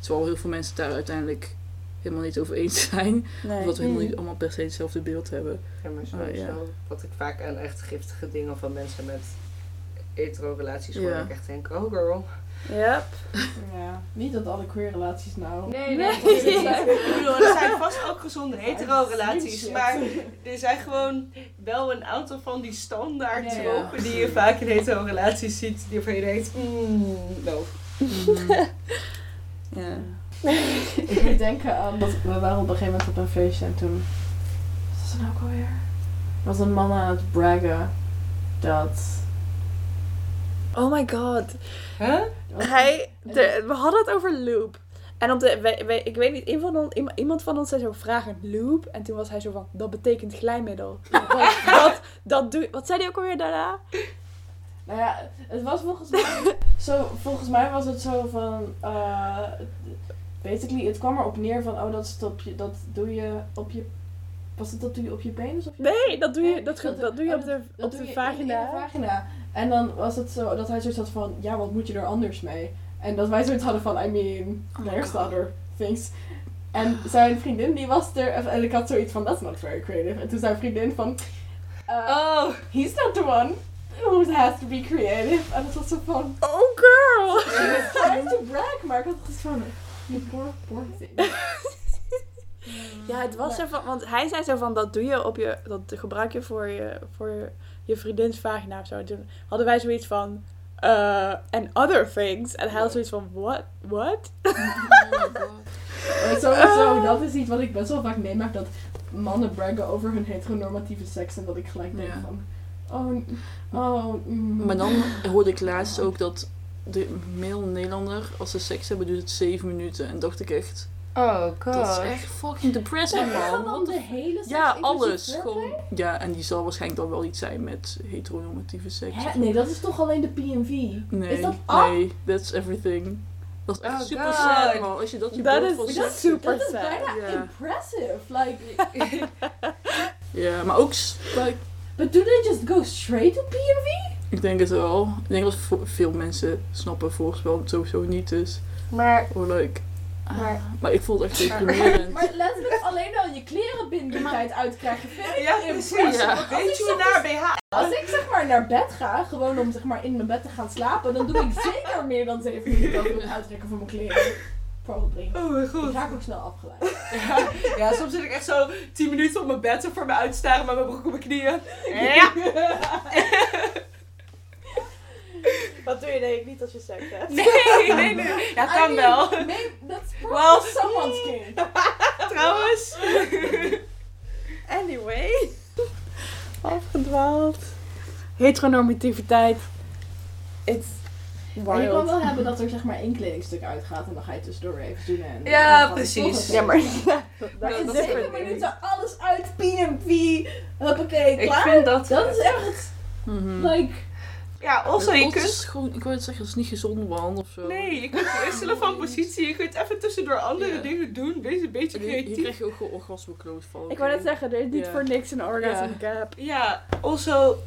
Terwijl heel veel mensen het daar uiteindelijk helemaal niet over eens zijn. Nee. Of dat we helemaal Mm. niet allemaal per se hetzelfde beeld hebben. Ja, maar Ah, sowieso. ja. Wat ik vaak aan echt giftige dingen van mensen met hetero-relaties. Ja. dat Ik echt denk, oh girl. Yep. ja, niet dat alle queer relaties nou... Nee, nee, nee. ik bedoel, er zijn vast ook gezonde hetero-relaties. Shit. Maar er zijn gewoon wel een aantal van die standaard ja. tropen die je vaak in hetero-relaties ziet. Die waarvan je denkt, mm, no. Ja. Ik moet denken aan dat we waren op een gegeven moment op een feestje en toen. Wat was het nou ook alweer? Was een man aan het braggen dat. Oh my god. Huh? Hij, de- we hadden het over loop. En op de, we- we- ik weet niet, van iemand van ons zei zo, vraag een loop. En toen was hij zo van, dat betekent glijmiddel. Want dat, dat doe Wat zei hij ook alweer daarna? Nou ja, het was volgens mij. zo, volgens mij was het zo van. eh basically, het kwam erop neer van. Oh, dat, is het op je, dat doe je op je. Was het dat doe je op je penis? Of je Nee, dat doe je, dat, Dat- dat doe je oh, op de, Dat op de vagina. In, in de vagina. En dan was het zo dat hij zoiets had van, ja, wat moet je er anders mee? En dat wij zoiets hadden van, I mean, Oh there's other things. En zijn vriendin die was er, en ik had zoiets van, that's not very creative. En toen zijn vriendin van, uh, Oh, he's not the one who has to be creative. En het was zo van, Oh girl! she was trying to brag, maar ik had het van, you poor, poor thing. Ja, het was zo van, want hij zei zo van, dat doe je op je, dat gebruik je voor je, voor je, je vriendins vagina of zo. En toen hadden wij zoiets van, uh, and other things. En hij had zoiets van, what? What? Oh sowieso, Ah. dat is iets wat ik best wel vaak meemaak, dat mannen braggen over hun heteronormatieve seks en dat ik gelijk denk Ja. van, oh, oh, mm. Maar dan hoorde ik laatst ook dat de male Nederlander, als ze seks hebben, duurt het 7 minuten. En dacht ik echt, oh dat god. is echt fucking depressing man. de hele seks Ja, alles. Gewoon, ja, en die zal waarschijnlijk dan wel iets zijn met heteronormatieve seks. Hè? Nee, dat is toch alleen de PNV? Nee, Is dat nee, that's everything. Dat is echt Oh super God. sad man. Als je dat je Dat beeld is- dat super Dat is bijna impressive. Like, Ja, maar ook, like, but do they just go straight to PNV? ik denk het wel. Ik denk dat veel mensen snappen voorspel het sowieso niet is. Maar, Or like, Maar- maar ik voel het echt deprimerend. Maar letterlijk alleen al je kleren binnen die tijd uitkrijgen vind ik ja, precies. Ja. Ik Weet je naar BH? Als ik zeg maar naar bed ga, gewoon om zeg maar in mijn bed te gaan slapen, dan doe ik zeker meer dan 7 minuten over het uittrekken van mijn kleren. Probably. Oh mijn Ik god. raak ook snel afgeleid. Ja, ja, soms zit ik echt zo 10 minuten op mijn bed en voor me uitstaren met mijn broek op mijn knieën. Ja. Wat doe je denk ik niet als je seks hebt? Nee, nee, nee. Ja, I kan mean, wel. Maybe that's probably Well. someone's kink. Trouwens. Anyway. Afgedwaald. Heteronormativiteit. It's Maar je kan wild. wel hebben dat er zeg maar één kledingstuk uitgaat en dan ga je tussendoor even doen. En Ja, en precies. Ja, maar dat Maar is dat zeven minuten alles uit, PNP, hoppakee, Ik klaar. vind dat... Dat is echt, Mhm. like, Ja, also je kunt... is gewoon, ik wil het zeggen, dat is niet gezond man of zo. Nee, je kunt wisselen van positie. Je kunt even tussendoor andere Ja. dingen doen. Wees een beetje creatief. krijg je ook gewoon orgasmekloos van. Ik wou net zeggen, er is niet Ja. voor niks een orgasm Ja. gap. Ja, also...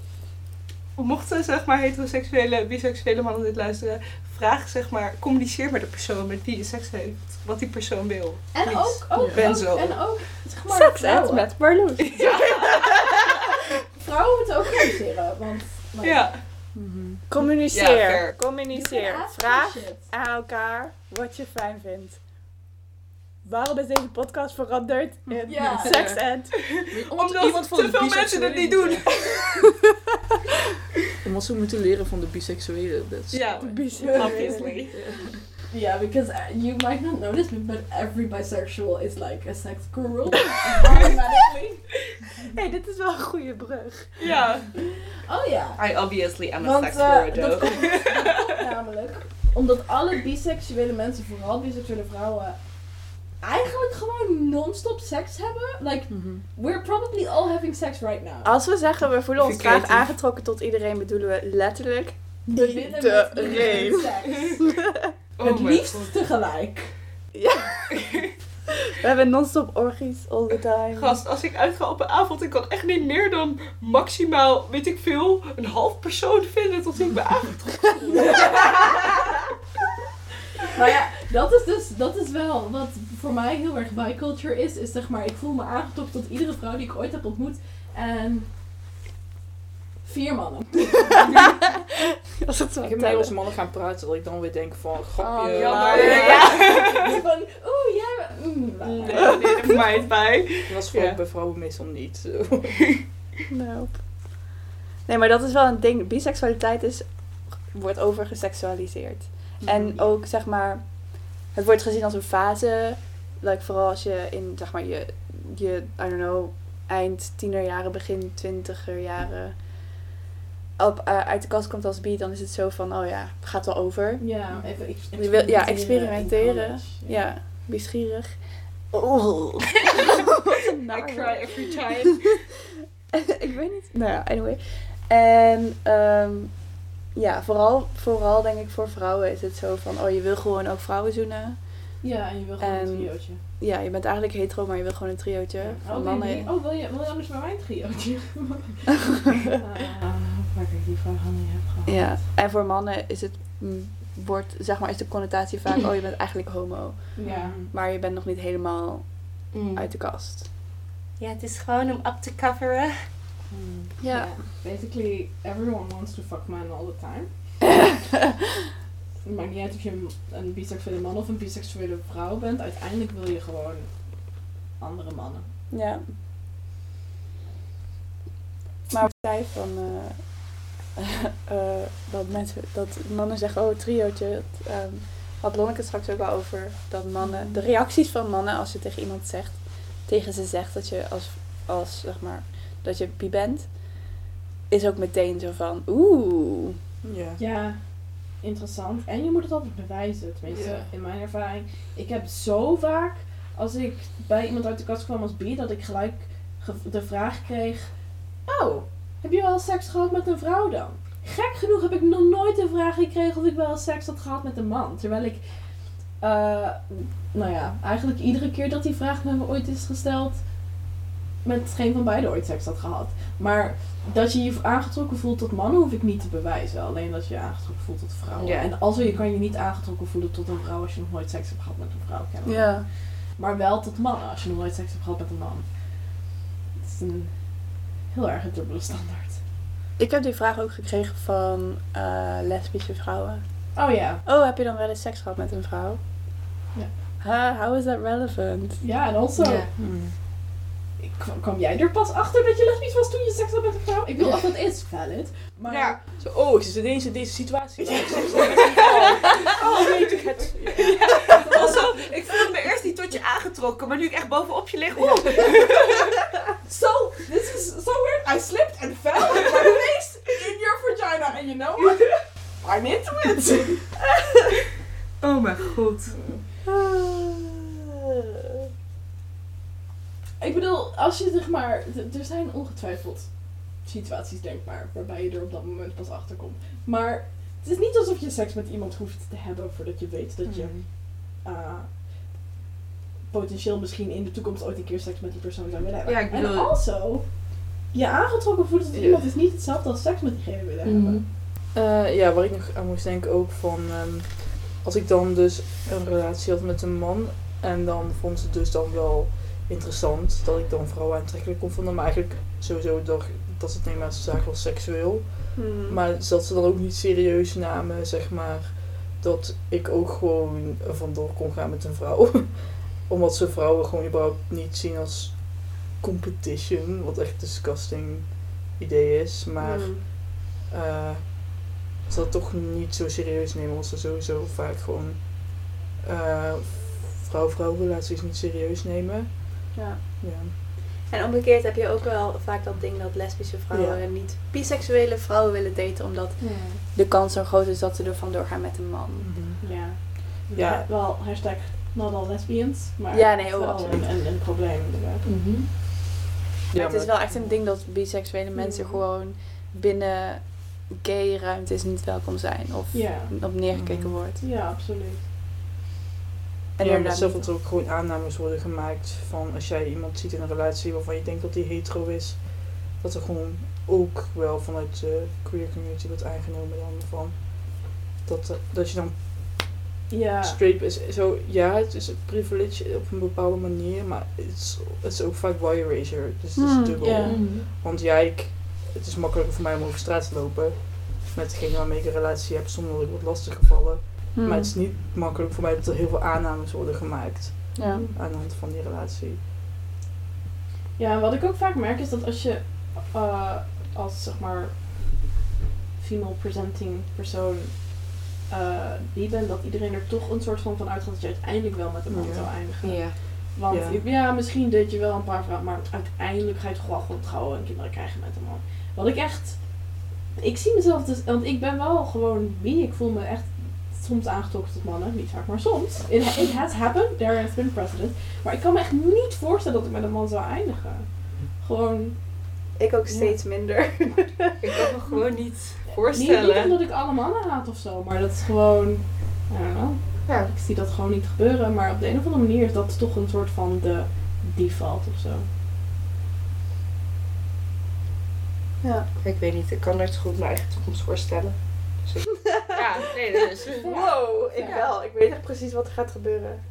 mochten zeg maar heteroseksuele, biseksuele mannen dit luisteren, vraag zeg maar, communiceer met de persoon met wie je seks heeft. Wat die persoon wil. En Please. ook, ook, Ben ook- zo. en ook, zeg maar, Seks vrouwen. met Marloes. Vrouwen moeten ook communiceren, want... like, Ja. Communiceer. Ja, Communiceer. Vraag aan elkaar wat je fijn vindt. Waarom is deze podcast veranderd in Ja. seks ed? Omdat iemand van te de veel mensen het niet doen. Omdat ze moeten leren van de biseksuelen. Ja. why. Obviously. Yeah, because uh, you might not notice, but- but every bisexual is like a sex guru. automatically. hey, dit is wel een goede brug. Ja. Oh ja. I obviously am a sex guru, komt dat komt namelijk omdat alle biseksuele mensen, vooral biseksuele vrouwen, eigenlijk gewoon non-stop seks hebben. Like, Mhm. we're probably all having sex right now. Als we zeggen we voelen ons graag aangetrokken tot iedereen, bedoelen we letterlijk met iedereen. Oh Het liefst god. tegelijk. Ja. We hebben non-stop orgies all the time. Gast, als ik uitga op een avond, ik kan echt niet meer dan maximaal, weet ik veel, een half persoon vinden tot ik ben aangetrokken. Maar ja, dat is dus, dat is wel wat voor mij heel erg biculture is. Is zeg maar, ik voel me aangetrokken tot iedere vrouw die ik ooit heb ontmoet. En vier mannen. Als het zo Ik heb mee als mannen gaan praten, dat ik dan weer denk van, grapje. Oh, jammer. Ja. Van, oeh, jij... Mm. Nee, nee, voor mij bij. Dat is gewoon Ja. bij vrouwen meestal niet. zo. Nope. Nee, maar dat is wel een ding. Biseksualiteit is, wordt overgeseksualiseerd. En ook, zeg maar, het wordt gezien als een fase. Like, vooral als je in, zeg maar, je, je, I don't know, eind tienerjaren, begin twintiger jaren op, eh, uit de kast komt als bi, dan is het zo van, oh ja, het gaat wel over. Ja, even ex- Je wil- ja, experimenteren. college. Ja, bischierig. Oh. I cry every time. ik weet niet. Nou ja, anyway. En ehm, ja, vooral, vooral denk ik voor vrouwen is het zo van, oh je wil gewoon ook vrouwen zoenen. Ja, en je wil gewoon En- een triootje. Ja, je bent eigenlijk hetero, maar je wil gewoon een triootje van Oh, mannen. wil je, oh wil, je, wil je anders bij mijn triootje? Ah, waar ik die vraag al niet heb gehad. Ja, en voor mannen is het, mm, wordt, zeg maar, is de connotatie vaak, oh je bent eigenlijk homo. Ja. Maar je bent nog niet helemaal Mm. uit de kast. Ja, het is gewoon om up te coveren. Ja. Basically, everyone wants to fuck man all the time. Het maakt niet uit of je een, een biseksuele man of een biseksuele vrouw bent. Uiteindelijk wil je gewoon andere mannen. Ja. Maar wat zei van eh, eh, dat mensen, dat mannen zeggen, oh triootje. Dat, ehm, had Lonneke het straks ook al over dat mannen, de reacties van mannen als je tegen iemand zegt, tegen ze zegt dat je als, als zeg maar, dat je bi bent, is ook meteen zo van, oeh. Ja. Ja, interessant. En je moet het altijd bewijzen, tenminste in mijn ervaring. Ik heb zo vaak, als ik bij iemand uit de kast kwam als bi, dat ik gelijk ge- de vraag kreeg: Oh, heb je wel seks gehad met een vrouw dan? Gek genoeg heb ik nog nooit de vraag gekregen of ik wel seks had gehad met een man. Terwijl ik, eh, nou ja, eigenlijk iedere keer dat die vraag me ooit is gesteld, met geen van beiden ooit seks had gehad. Maar dat je je aangetrokken voelt tot mannen hoef ik niet te bewijzen. Alleen dat je je aangetrokken voelt tot vrouwen. Ja. En also je kan je niet aangetrokken voelen tot een vrouw als je nog nooit seks hebt gehad met een vrouw. Ja. Maar wel tot mannen als je nog nooit seks hebt gehad met een man. Het is een heel erg een dubbele standaard. Ik heb die vraag ook gekregen van eh, lesbische vrouwen. Oh ja. Oh, heb je dan wel eens seks gehad met een vrouw? Ja. Huh, how is that relevant? Ja, en also. Hmm. Ik- kwam, jij er pas achter dat je lesbisch was toen je seks had met een vrouw? Ik bedoel, dat is valid. Maar Ja. Zo, oh, ik zit ineens in deze situatie. een vrouw. Oh, weet ik het. Also, ik voelde me eerst niet tot je aangetrokken, maar nu ik echt bovenop je lig, oeh. So, this is so weird. I slipped and fell with my face in your vagina. And you know what? I'm into it. Oh mijn god. Ik bedoel, als je zeg maar... Er zijn ongetwijfeld situaties denkbaar waarbij je er op dat moment pas achter komt. Maar het is niet alsof je seks met iemand hoeft te hebben voordat je weet dat je uh, potentieel misschien in de toekomst ooit een keer seks met die persoon zou willen hebben. Ja, ik bedoel- En also, je aangetrokken voelt tot iemand is niet hetzelfde als seks met diegene willen Mhm. hebben. Eh, ja, waar ik nog aan moest denken ook van... ehm, als ik dan dus een relatie had met een man... En dan vond ze dus dan wel interessant dat ik dan vrouwen aantrekkelijk kon vinden. Maar eigenlijk sowieso dat, dat ze het niet maar zaak was seksueel. Hmm. Maar dat ze dan ook niet serieus namen, zeg maar, dat ik ook gewoon vandoor kon gaan met een vrouw. Omdat ze vrouwen gewoon überhaupt niet zien als competition, wat echt een disgusting idee is. Maar Hmm. eh, ze dat toch niet zo serieus nemen, omdat ze sowieso vaak gewoon eh, vrouw-vrouw relaties niet serieus nemen. Ja. Ja. En omgekeerd heb je ook wel vaak dat ding dat lesbische vrouwen Ja. niet biseksuele vrouwen willen daten, omdat Ja. de kans zo groot is dat ze er vandoor gaan met een man. Mhm. Ja. Ja. Ja. Wel, hashtag not all lesbians, maar Ja, nee, wel absoluut. een, een, een probleem inderdaad. Mhm. Maar Ja, het is wel echt een ding dat biseksuele mensen Mhm. gewoon binnen gay ruimtes niet welkom zijn of op neergekeken Mhm. wordt. Ja, absoluut. En ja, maar inderdaad zelf dat er ook gewoon aannames worden gemaakt van als jij iemand ziet in een relatie waarvan je denkt dat die hetero is, dat er gewoon ook wel vanuit de queer community wordt aangenomen dan van dat, eh, dat je dan Ja. straight is. Zo, ja, het is een privilege op een bepaalde manier, maar het is, het is ook vaak wire erasure. Dus het is Hmm, dubbel. ja. Want ja, ik, het is makkelijker voor mij om over straat te lopen met degene waarmee ik een relatie heb zonder dat ik word lastiggevallen. Hmm. Maar het is niet makkelijk voor mij dat er heel veel aannames worden gemaakt ja. aan de hand van die relatie. Ja, wat ik ook vaak merk is dat als je eh, als zeg maar female presenting persoon eh die bent, dat iedereen er toch een soort van van uitgaat dat je uiteindelijk wel met een man Ja. zou eindigen. Ja. Want Ja. ja. misschien deed je wel een paar vrouwen, maar uiteindelijk ga je toch wel gewoon trouwen en kinderen krijgen met een man. Wat ik echt, ik zie mezelf dus, want ik ben wel gewoon wie, ik voel me echt soms aangetrokken tot mannen, niet vaak, maar soms. It, it has happened, there has been precedent. Maar ik kan me echt niet voorstellen dat ik met een man zou eindigen. Gewoon, Ik ook Ja. steeds minder. Ik kan me gewoon niet niet, niet voorstellen. omdat ik alle mannen haat of zo, maar dat is gewoon, I don't know. Ja. Ik zie dat gewoon niet gebeuren, maar op de een of andere manier is dat toch een soort van de default of zo. Ja. Ik weet niet, ik kan nooit goed mijn eigen toekomst voorstellen. Dus ik- ja, nee, dus. Wow, ik wel. Ik weet echt precies wat er gaat gebeuren.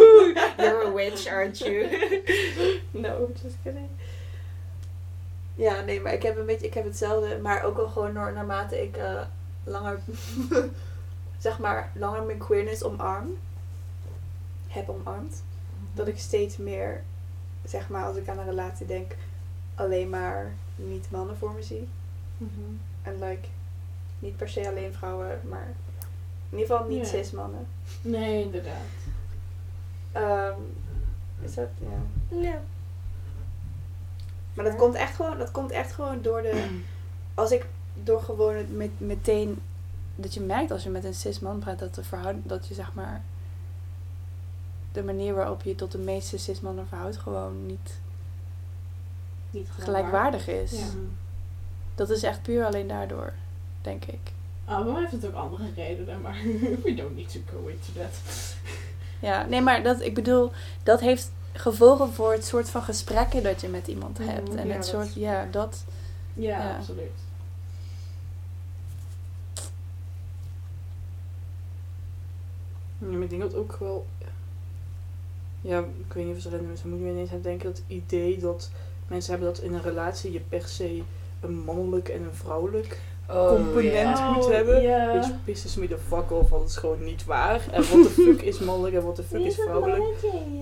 You're a witch, aren't you? No, just kidding. Ja, nee, maar ik heb een beetje, ik heb hetzelfde, maar ook al gewoon naarmate ik eh, langer, zeg maar, langer mijn queerness omarm, heb omarmd, dat ik steeds meer, zeg maar, als ik aan een relatie denk, alleen maar niet mannen voor me zie. En like, niet per se alleen vrouwen, maar in ieder geval niet Ja. cis mannen. Nee, inderdaad. Ehm, is dat, ja. Ja. Maar dat komt echt gewoon, dat komt echt gewoon door de. Als ik door gewoon het met, meteen. Dat je merkt als je met een cis man praat dat de verhouding. Dat je zeg maar. De manier waarop je tot de meeste cis mannen verhoudt gewoon niet Niet gelijkwaardig is. Ja. Dat is echt puur alleen daardoor, denk ik. Ah, mij heeft het ook andere redenen, maar we don't need to go into that. Ja, nee, maar dat, ik bedoel, dat heeft gevolgen voor het soort van gesprekken dat je met iemand Mhm, hebt. En ja, het dat- soort, ja, dat. Ja, Ja. absoluut. Ja, maar ik denk dat ook wel. Ja, ik weet niet of het random is, maar moet je ineens aan denken dat het idee dat mensen hebben dat in een relatie je per se een mannelijk en een vrouwelijk component ja. moet Oh, hebben. ja. Which pisses me the fuck off, want het is gewoon niet waar. En what the fuck is mannelijk en what the fuck is vrouwelijk.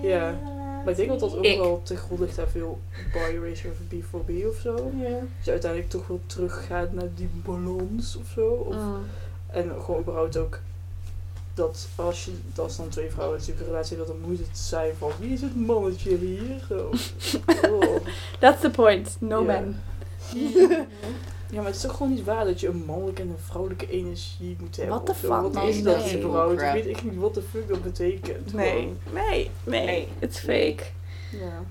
Ja. Maar ik denk dat dat ook Ik. wel ten grond ligt aan veel bi-erasure of B4B of zo. Ja. Dat je uiteindelijk toch wel teruggaat naar die balans of zo. Of, Mm. En gewoon überhaupt ook dat als je, als dan twee vrouwen natuurlijk een relatie hebben, dan moet het zijn van wie is het mannetje hier? Zo. Oh. That's the point. No Ja. man. Ja, maar het is toch gewoon niet waar dat je een mannelijke en een vrouwelijke energie moet hebben. What the fuck, Wat is dat Nee. überhaupt? Ik weet echt niet wat de fuck dat betekent. Nee, Gewoon. nee, nee. Nee. It's fake. Ja.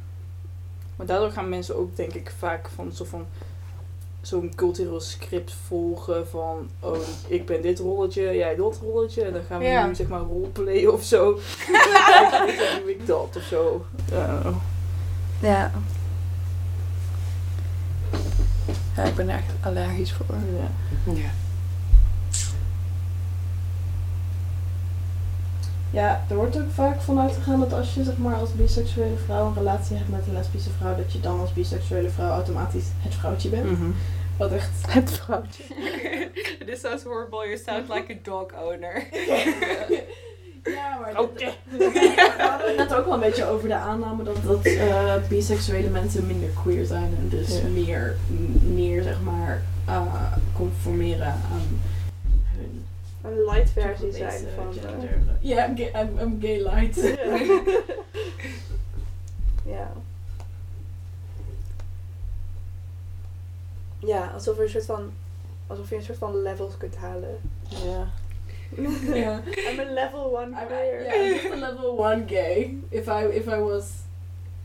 Maar daardoor gaan mensen ook, denk ik, vaak van zo van zo'n cultureel script volgen van oh, ik ben dit rolletje, jij dat rolletje en dan gaan we Ja. nu zeg maar roleplayen of zo. En dan doe ik dat of zo. Ja. Ja. Ik ben er echt allergisch voor. Ja. Ja. Ja, er wordt ook vaak vanuit gegaan dat als je zeg maar als biseksuele vrouw een relatie hebt met een lesbische vrouw, dat je dan als biseksuele vrouw automatisch het vrouwtje bent. Mhm. Wat echt. Het vrouwtje. This sounds horrible. You sound like a dog owner. ja, maar we hadden het net ook wel een beetje over de aanname dat, dat eh, biseksuele mensen minder queer zijn en dus Ja. meer, m- meer zeg maar eh, conformeren aan hun Een light versie zijn van... eh, gender. Ja, gay- I'm, I'm gay light. Ja. Ja, alsof je een soort van... Alsof je een soort van levels kunt halen. Ja. ja. I'm a level 1 I'm, I, queer. yeah, I'm just a level one gay. If I if I was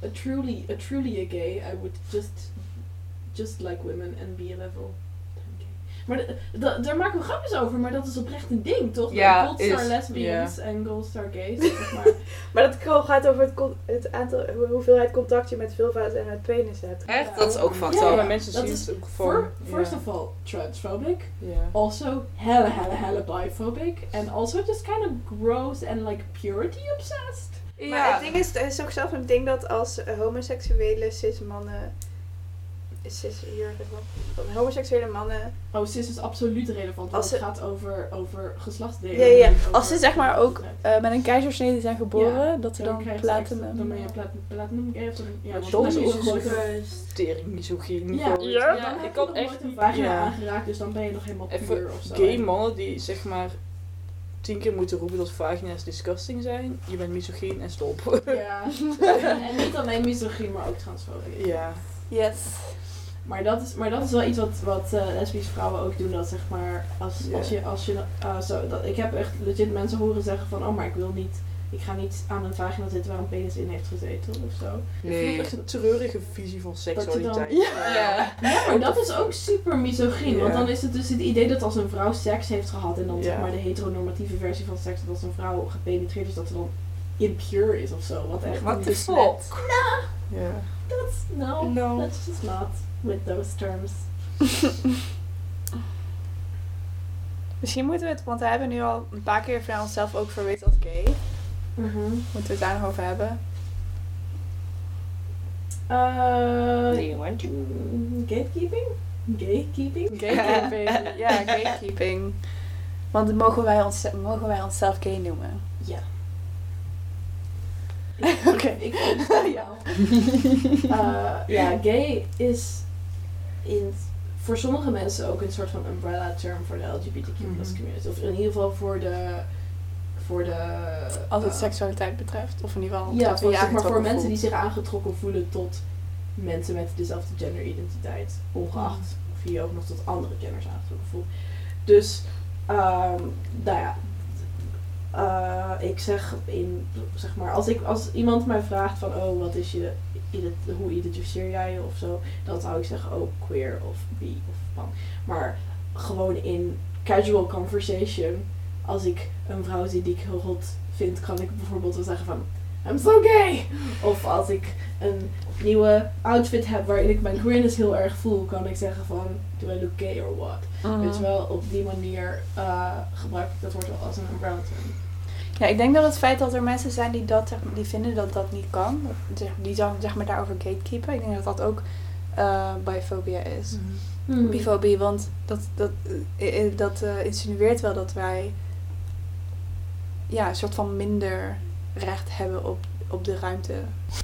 a truly a truly a gay, I would just just like women and be a level. 10 gay. Maar daar maken we grapjes over, maar dat is oprecht een ding, toch? Ja, Gold star is- lesbians en gold star gays. zeg maar. Maar dat gewoon gaat over het, het aantal, hoe- hoeveelheid contact je met vulva's en met penis hebt. Echt? Dat is ook fucked Ja, mensen dat zien is het ook ja. first of all, transphobic. Ja. Also, hella, hella, hella biphobic. And also just kind of gross and like purity obsessed. Maar het ding is, het is ook zelfs een ding dat als homoseksuele cis mannen... Cis, hier, maar. Homoseksuele mannen... Oh, cis is absoluut relevant, Als het gaat over, over geslachtsdelen. Ja, ja. Als ze zeg maar ook eh, met een keizersnede zijn geboren, dat ze dan, platinum... Dan ben je plat, platinum gay of dan... Ja, dan is ook tering misogyn. Ja, ja, Ja, dan ik nog echt een vagina ja. aangeraakt, dus dan ben je nog helemaal puur of zo. Gay mannen die zeg maar tien keer moeten roepen dat vagina's disgusting zijn. Je bent misogyn en stop. Ja. en, niet alleen misogyn, maar ook transfobisch. ja. Yes. Maar dat is, maar dat is wel iets wat, wat eh, lesbische vrouwen ook doen. Dat zeg maar, als, als je, als je eh, zo, dat, ik heb echt legit mensen horen zeggen van, oh maar ik wil niet, ik ga niet aan een vagina zitten waar een penis in heeft gezeten of zo. Ik vind het echt een treurige visie van dan- seksualiteit. Ja. Ja. Ja, maar dat is ook super misogyn. Want dan is het dus het idee dat als een vrouw seks heeft gehad en dan zeg maar de heteronormatieve versie van seks, dat als een vrouw gepenetreerd is, dat ze dan impure is of zo. Wat echt What the besmet. fuck? Ja. That's, no, No. that's just not with those terms. Misschien moeten we het, want we hebben nu al een paar keer van onszelf ook verweten als gay. Moeten we het daar nog over hebben? Uh, Do you want to? mm, gatekeeping? Gatekeeping? Gatekeeping. ja, gatekeeping. Want mogen wij, ons, mogen wij onszelf gay noemen? Ja. Oké. Ik vind het wel. Ja. Uh, ja, gay is in, voor sommige mensen ook een soort van umbrella term voor de LGBTQ Mhm. community. Of in ieder geval voor de... Voor de Als het uh, seksualiteit betreft. Of in ieder geval... Ja, voor, zeg maar voor mensen die zich aangetrokken voelen tot mensen met dezelfde genderidentiteit. Ongeacht of je je ook nog tot andere genders aangetrokken voelt. Dus, ehm nou ja. eh, ik zeg in, zeg maar, als, ik, als iemand mij vraagt van, oh, wat is je, hoe identificeer jij je of zo, dan zou ik zeggen, oh, queer of bi of pan. Maar gewoon in casual conversation, als ik een vrouw zie die ik heel hot vind, kan ik bijvoorbeeld wel zeggen van, I'm so gay! Of als ik een nieuwe outfit heb waarin ik mijn queerness heel erg voel, kan ik zeggen van, do I look gay or what? Mhm. Weet je wel, op die manier eh, gebruik ik dat woord wel als een umbrella term. Ja, ik denk dat het feit dat er mensen zijn die, dat, die vinden dat dat niet kan, die zou zeg maar daarover gatekeepen. Ik denk dat dat ook eh bifobia is. Hmm. Bifobie, want dat, dat, eh, eh, dat insinueert wel dat wij ja, een soort van minder recht hebben op, op de ruimte.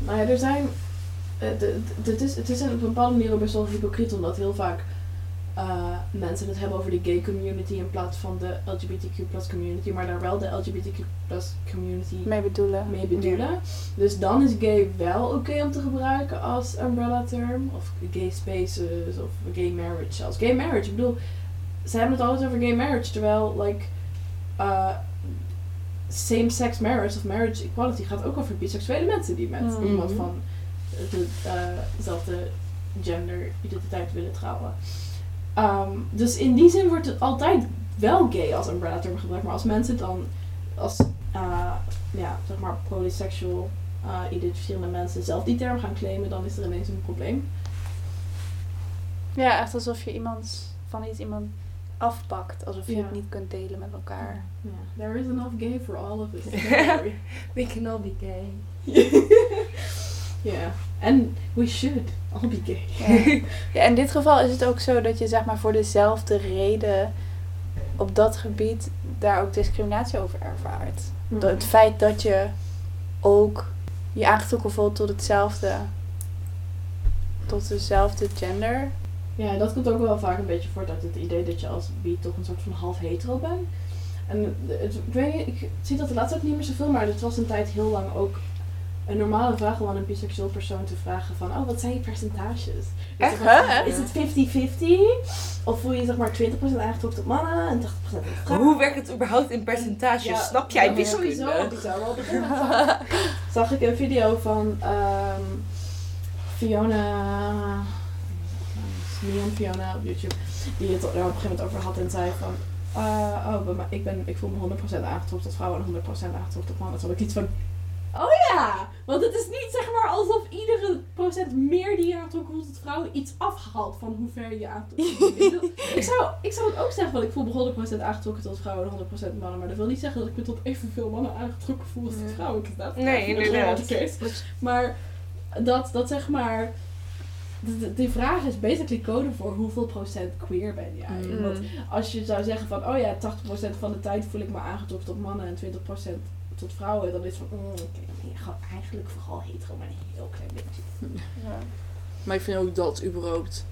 Nou ja, er zijn. de- Het is, het is op een bepaalde manier ook best wel hypocriet, omdat heel vaak eh, mensen het hebben over de gay community in plaats van de LGBTQ community, maar daar wel de LGBTQ community Mee bedoelen. mee bedoelen. Dus dan is gay wel oké om te gebruiken als umbrella term, of gay spaces, of gay marriage zelfs. Gay marriage, ik bedoel, ze hebben het altijd over gay marriage, terwijl, like, uh, same-sex marriage of marriage equality gaat ook over biseksuele mensen die met Mhm. iemand van eh, dezelfde gender-identiteit willen trouwen. Ehm, dus in die zin wordt het altijd wel gay als umbrella term gebruikt, maar als mensen dan als eh, ja, zeg maar polysexual uh, identificerende mensen zelf die term gaan claimen, dan is er ineens een probleem. Ja, echt alsof je iemand van iets iemand afpakt. Alsof je Ja. het niet kunt delen met elkaar. Yeah, there is enough gay for all of us. We can all be gay. yeah, and we should all be gay. Ja. ja, in dit geval is het ook zo dat je zeg maar voor dezelfde reden op dat gebied daar ook discriminatie over ervaart. Dat het feit dat je ook je aangetrokken voelt tot hetzelfde, tot dezelfde gender. Ja, dat komt ook wel vaak een beetje voort uit het idee dat je als bi toch een soort van half hetero bent. En het, ik weet niet, ik zie dat de laatste ook niet meer zoveel, maar het was een tijd heel lang ook een normale vraag om aan een biseksueel persoon te vragen van, oh, wat zijn je percentages? Echt, hè? Is het 50-50? Of voel je zeg maar 20% aangetrokken tot mannen en 80% tot vrouwen? Hoe werkt het überhaupt in percentages? Ja, Snap jij Sowieso wiskunde? Maar op een gegeven moment zag, ik een video van ehm, Fiona, Neon Fiona op YouTube, die het er op een gegeven moment over had en zei van, eh, oh, ik, ben, ik voel me 100% aangetrokken tot vrouwen en 100% aangetrokken tot mannen. Toen had ik iets van, oh ja, want het is niet zeg maar alsof iedere procent meer die je aangetrokken voelt tot vrouwen iets afhaalt van hoe ver je aangetrokken voelt. ik, zou, ik zou het ook zeggen, want ik voel me 100% aangetrokken tot vrouwen en 100% mannen, maar dat wil niet zeggen dat ik me tot evenveel mannen aangetrokken voel als tot vrouwen. because that's Nee, inderdaad. Maar dat, dat zeg maar. de- de- Die vraag is basically code voor hoeveel procent queer ben jij. Mm. Want als je zou zeggen van, oh ja, 80% van de tijd voel ik me aangetrokken tot mannen en 20% tot vrouwen, dan is het van, mm, oké, dan ben je gewoon eigenlijk vooral hetero, maar een heel klein beetje. Ja. Maar ik vind ook dat überhaupt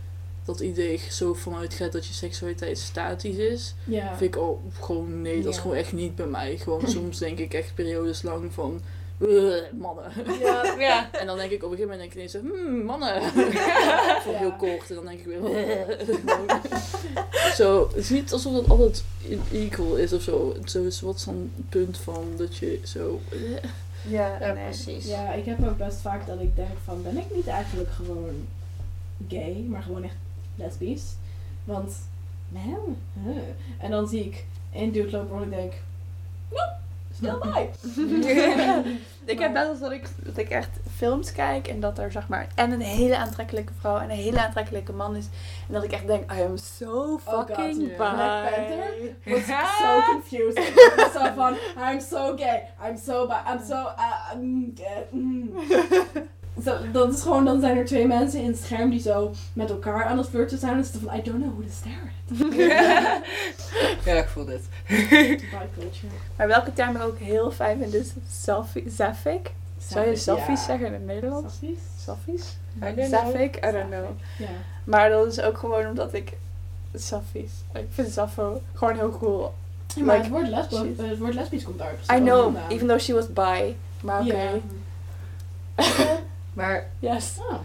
dat idee zo vanuit gaat dat je seksualiteit statisch is. Ja. Vind ik al gewoon nee, dat is Ja. gewoon echt niet bij mij. Gewoon soms denk ik echt periodes lang van "Ugh, mannen. Ja, ja. En dan denk ik op een gegeven moment denk ik ineens hmm, mannen. Voor heel kort en dan denk ik weer. zo, het is niet alsof dat altijd equal is of zo. Zo is wat zo'n punt van dat je zo. eh, Ja, Ja, nee. precies. Ja, ik heb ook best vaak dat ik denk van, ben ik niet eigenlijk gewoon gay, maar gewoon echt lesbisch? Want, man, huh. En dan zie ik een dude lopen waar ik denk, nope, still bi. ik heb best wel dat ik, dat ik echt films kijk en dat er zeg maar en een hele aantrekkelijke vrouw en een hele aantrekkelijke man is. En dat ik echt denk, I am so God, fucking ja. bi. Black Panther? was so confusing. zo van, I'm so gay, I'm so bi, I'm so, uh, mm, gay, mm. Zo, dat is gewoon, dan zijn er twee mensen in het scherm die zo met elkaar aan het flirten zijn. En ze van, I don't know who to stare at. ja, ik voel dit. Maar welke term ik ook heel fijn vind is selfie, sapphic. Zou je selfies Ja. zeggen in het Nederlands? Selfies? Selfies? I don't know. Sapphic? I don't know. Ja. Maar dat is ook gewoon omdat ik selfies. Ik vind Sappho gewoon heel cool. Ja, maar Like, het, woord lesbo, het woord lesbisch komt daar I know, even though she was bi. Maar oké. Ja. Maar, Yes. Oh.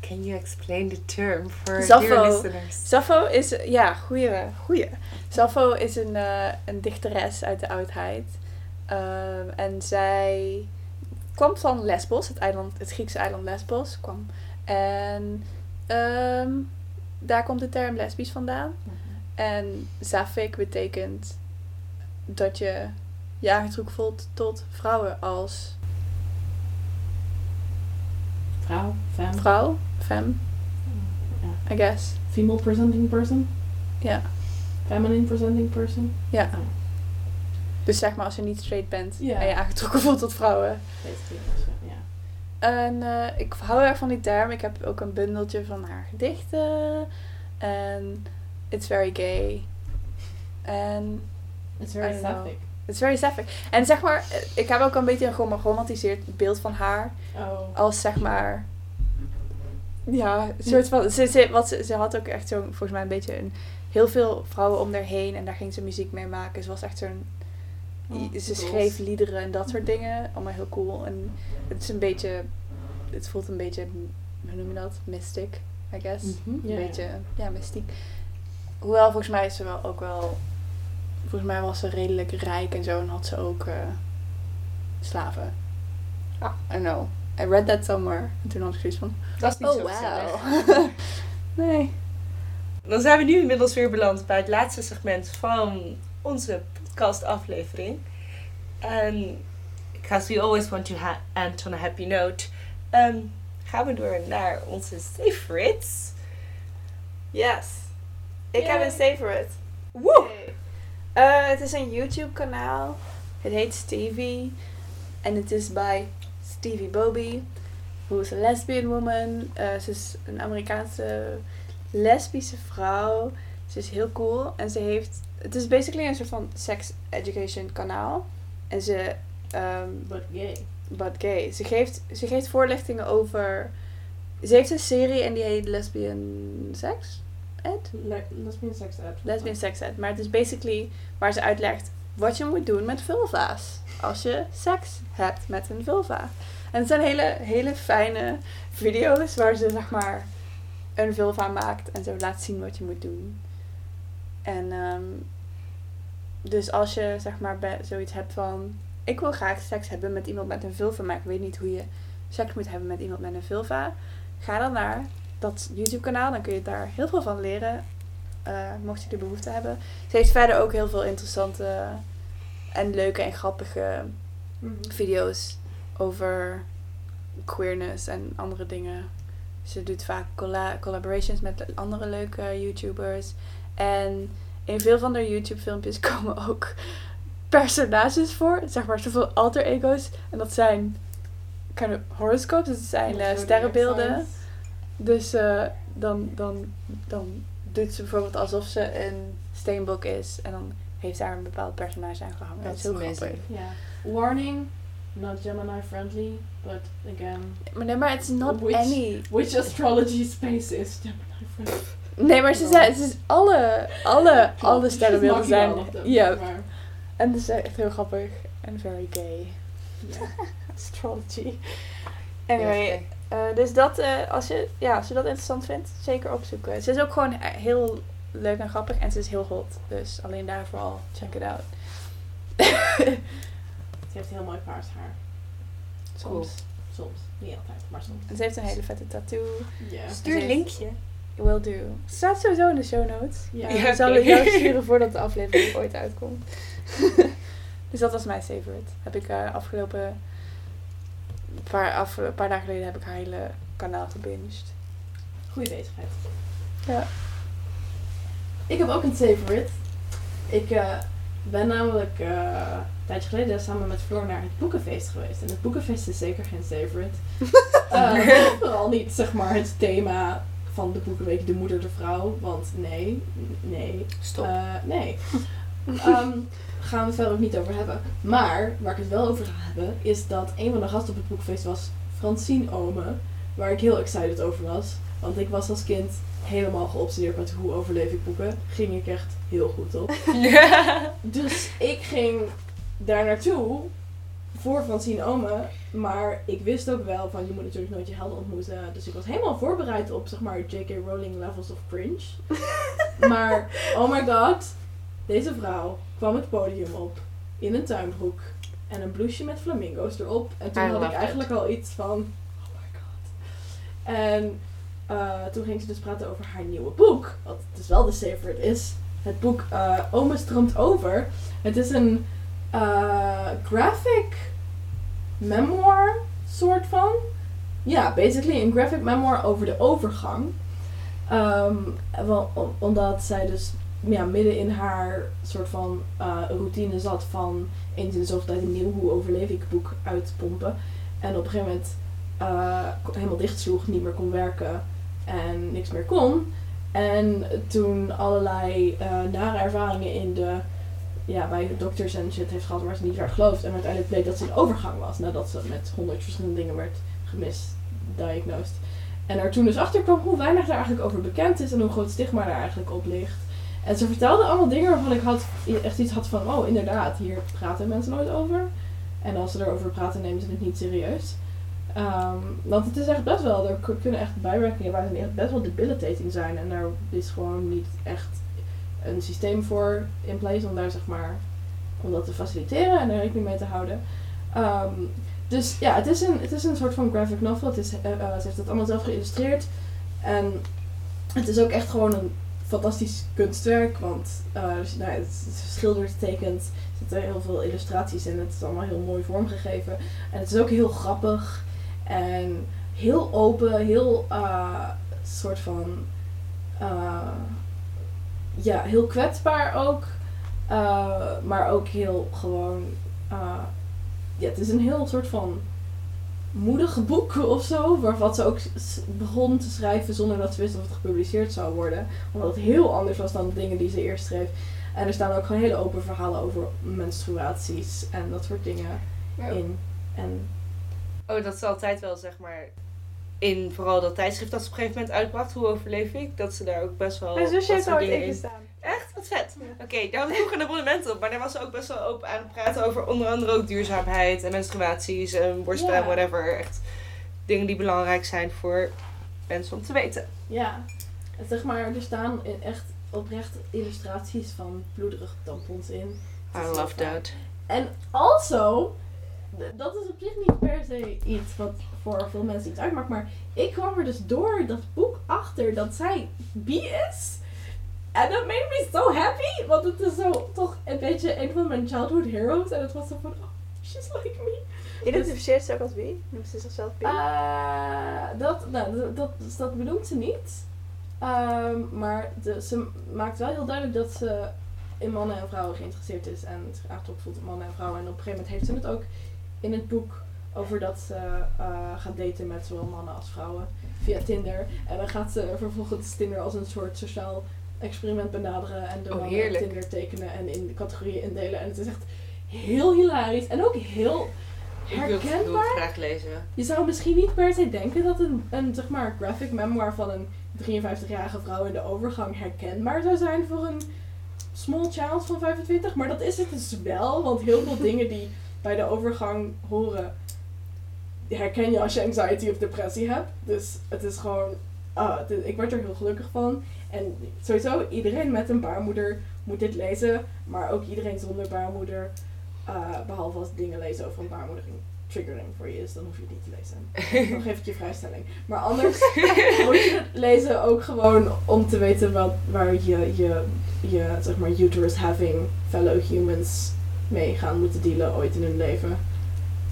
can you explain the term for Sappho. dear listeners? Sappho is, ja, goeie, goeie. Sappho is een, eh, een dichteres uit de oudheid. Ehm, en zij kwam van Lesbos, het, eiland, het Griekse eiland Lesbos. Kwam. En ehm, daar komt de term lesbisch vandaan. En sapphic betekent dat je je aangetrokken voelt tot vrouwen als Vrouw, femme, vrouw, femme, Ja. I guess. female presenting person, Ja. feminine presenting person. Ja. Oh. Dus zeg maar als je niet straight bent en je aangetrokken voelt tot vrouwen. Ja. En eh, ik hou erg van die term. Ik heb ook een bundeltje van haar gedichten. En it's very gay. En It's very don't sapphic. it's very sapphic. En zeg maar, eh, ik heb ook een beetje een geromantiseerd beeld van haar. Oh. Als zeg maar... Ja, een soort van... Ze, ze, wat ze, ze had ook echt zo'n, volgens mij een beetje een... Heel veel vrouwen om haar heen en daar ging ze muziek mee maken. Ze was echt zo'n... Oh, ze schreef liederen en dat soort dingen. Allemaal heel cool. En het is een beetje... Het voelt een beetje... Hoe noem je dat? Mystic, I guess. Mhm, Een beetje... Ja, mystiek. Hoewel, volgens mij is ze wel ook wel... Volgens mij was ze redelijk rijk en zo. En had ze ook eh, slaven. Ah, I don't know. I read that somewhere. En toen had ik zoiets van... Dat is niet Oh, zo wow. nee. Dan zijn we nu inmiddels weer beland bij het laatste segment van onze podcastaflevering. En because we always want to end on a happy note, ehm, gaan we door naar onze favorites. Yes. Ik heb een favorite. Woe! Eh, het is een YouTube kanaal. Het heet Stevie. En het is bij Stevie Bobby. Who is a lesbian woman. Eh, ze is een Amerikaanse lesbische vrouw. Ze is heel cool. En ze heeft... Het is basically een soort van sex education kanaal. En ze... ehm, But gay. but gay. Ze geeft, ze geeft voorlichtingen over... Ze heeft een serie en die heet Lesbian Sex Ed? Le lesbian sex ed. Lesbian Sex Ed. Maar het is basically waar ze uitlegt wat je moet doen met vulva's. Als je seks hebt met een vulva. En het zijn hele, hele fijne video's waar ze zeg maar een vulva maakt en zo laat zien wat je moet doen. En ehm, dus als je zeg maar zoiets hebt van ik wil graag seks hebben met iemand met een vulva, maar ik weet niet hoe je seks moet hebben met iemand met een vulva. Ga dan naar dat YouTube kanaal, dan kun je daar heel veel van leren. eh, mocht je de behoefte hebben. Ze heeft verder ook heel veel interessante en leuke en grappige Mhm. video's over queerness en andere dingen. Ze doet vaak colla- collaborations met andere leuke YouTubers. En in veel van haar YouTube filmpjes komen ook personages voor. Zeg maar zoveel alter ego's. En dat zijn kind of horoscopes. Dat zijn eh, sterrenbeelden. Dus eh, dan, dan, dan doet ze bijvoorbeeld alsof ze een steenbok is. En dan heeft daar een bepaald personage aan gehangen. Dat is heel grappig. Ja. Warning, not Gemini friendly, but again, Maar nee, maar het is not Which- any. which astrology space is Gemini friendly? Nee, maar ze zijn, het is alle, alle, alle sterrenbeelden zijn. Ja, en het is echt heel grappig. En very gay. ja. Astrology. Anyway, eh, dus dat, eh, als, je, ja, als je dat interessant vindt, zeker opzoeken. Ze is ook gewoon eh, heel leuk en grappig en ze is heel hot. Dus alleen daarvoor al, check it out. Ze heeft heel mooi paars haar. Soms. Soms. Niet altijd, maar soms. En ze heeft een hele vette tattoo. Ja. Stuur een linkje. Will do. Staat sowieso in de show notes. Ja. Ja. Ik zal het jou sturen voordat de aflevering ooit uitkomt. dus dat was mijn favorite. Heb ik eh, afgelopen paar, af, een paar dagen geleden heb ik haar hele kanaal gebinged. Goeie bezigheid. Ja. Ik heb ook een favorite. Ik eh, ben namelijk eh, een tijdje geleden samen met Floor naar het boekenfeest geweest. En het boekenfeest is zeker geen favorite. Eh, vooral niet zeg maar het thema van de boekenweek De Moeder de Vrouw. Want nee, nee, Stop. nee. Ehm, gaan we het verder ook niet over hebben. Maar waar ik het wel over ga hebben, is dat een van de gasten op het boekenfeest was Francine Ome. Waar ik heel excited over was. Want ik was als kind helemaal geobsedeerd met hoe overleef ik boeken. Ging ik echt heel goed op. Dus ik ging daar naartoe voor Francine Ome. Maar ik wist ook wel van je moet natuurlijk nooit je helden ontmoeten. Dus ik was helemaal voorbereid op zeg maar J.K. Rowling levels of cringe. maar oh my god, deze vrouw kwam het podium op in een tuinbroek en een blouseje met flamingo's erop. En toen I had ik it. eigenlijk al iets van oh my god. En eh, toen ging ze dus praten over haar nieuwe boek. Wat dus wel de favorite is. Het boek eh Ome stroomt over. Het is een eh, graphic memoir soort van. Ja, basically een graphic memoir over de overgang. Ehm, wel, omdat zij dus ja, midden in haar soort van eh, routine zat van eens in de zoveel tijd een nieuw hoe overleef ik boek uitpompen. En op een gegeven moment eh, helemaal dicht sloeg, niet meer kon werken en niks meer kon. En toen allerlei eh nare ervaringen in de, ja, bij dokters en shit heeft gehad waar ze niet werd geloofd. En uiteindelijk bleek dat ze een overgang was nadat ze met honderd verschillende dingen werd gemisdiagnosed. En er toen dus achter kwam hoe weinig er eigenlijk over bekend is en hoe groot stigma er eigenlijk op ligt. En ze vertelde allemaal dingen waarvan ik had, echt iets had van, oh inderdaad, hier praten mensen nooit over. En als ze erover praten, nemen ze het niet serieus. Ehm, want het is echt best wel, er kunnen echt bijwerkingen die echt best wel debilitating zijn. En daar is gewoon niet echt een systeem voor in place om daar zeg maar, om dat te faciliteren en er rekening mee te houden. Ehm, dus ja, het is, een, het is een soort van graphic novel. Het is, eh, eh, ze heeft het allemaal zelf geïllustreerd. En het is ook echt gewoon een fantastisch kunstwerk. Want eh, het is geschilderd, getekend. Er zitten heel veel illustraties in. Het is allemaal heel mooi vormgegeven. En het is ook heel grappig. En heel open. Heel eh, soort van eh, ja, heel kwetsbaar ook. Maar ook heel gewoon. ja, het is een heel soort van moedig boek of zo. Waarvan ze ook begon te schrijven zonder dat ze wist of het gepubliceerd zou worden. Omdat het heel anders was dan de dingen die ze eerst schreef. En er staan ook gewoon hele open verhalen over menstruaties en dat soort dingen in. En Oh, dat is altijd wel, zeg maar, in vooral dat tijdschrift dat ze op een gegeven moment uitbracht, Hoe overleef ik, dat ze daar ook best wel Mijn zusje wat heeft soort ooit dingen in in... gestaan. Echt? Wat vet. Oké, daar had ik vroeger een abonnement op, maar daar was ze ook best wel open aan het praten over onder andere ook duurzaamheid en menstruaties en borsten Ja. en whatever. Echt dingen die belangrijk zijn voor mensen om te weten. ja, en zeg maar, er staan echt oprecht illustraties van bloederige tampons in. I love that. En also, dat is op zich niet per se iets wat voor veel mensen iets uitmaakt, maar ik kwam er dus door dat boek achter dat zij bi is. En dat made me so happy, want het is zo toch een beetje een van mijn childhood heroes. En het was zo van, oh, she's like me. Identificeert ze ook als wie? Noemt ze zichzelf wie? Eh, dat, nou, dat, dat, dus dat benoemt ze niet. Ehm, maar de, ze maakt wel heel duidelijk dat ze in mannen en vrouwen geïnteresseerd is. En zich aangetrokken voelt in mannen en vrouwen. En op een gegeven moment heeft ze het ook in het boek over dat ze eh, gaat daten met zowel mannen als vrouwen via Tinder. En dan gaat ze vervolgens Tinder als een soort sociaal experiment benaderen. En de Oh, mannen op. Tinder tekenen en in de categorieën indelen. En het is echt heel hilarisch. En ook heel ik wil het herkenbaar. graag lezen. Je zou misschien niet per se denken dat een, een zeg maar, graphic memoir van een 53-jarige vrouw in de overgang herkenbaar zou zijn voor een small child van 25. Maar dat is het dus wel, want heel veel dingen die bij de overgang horen, herken je als je anxiety of depressie hebt. Dus het is gewoon, ah, het is- ik word er heel gelukkig van. En sowieso, iedereen met een baarmoeder moet dit lezen, maar ook iedereen zonder baarmoeder. eh, behalve als dingen lezen over een baarmoeder triggering voor je is, dan hoef je het niet te lezen. Dan geef ik je vrijstelling. Maar anders moet je het lezen ook gewoon om te weten wat, waar je, je, je zeg maar, uterus having fellow humans mee gaan moeten dealen ooit in hun leven.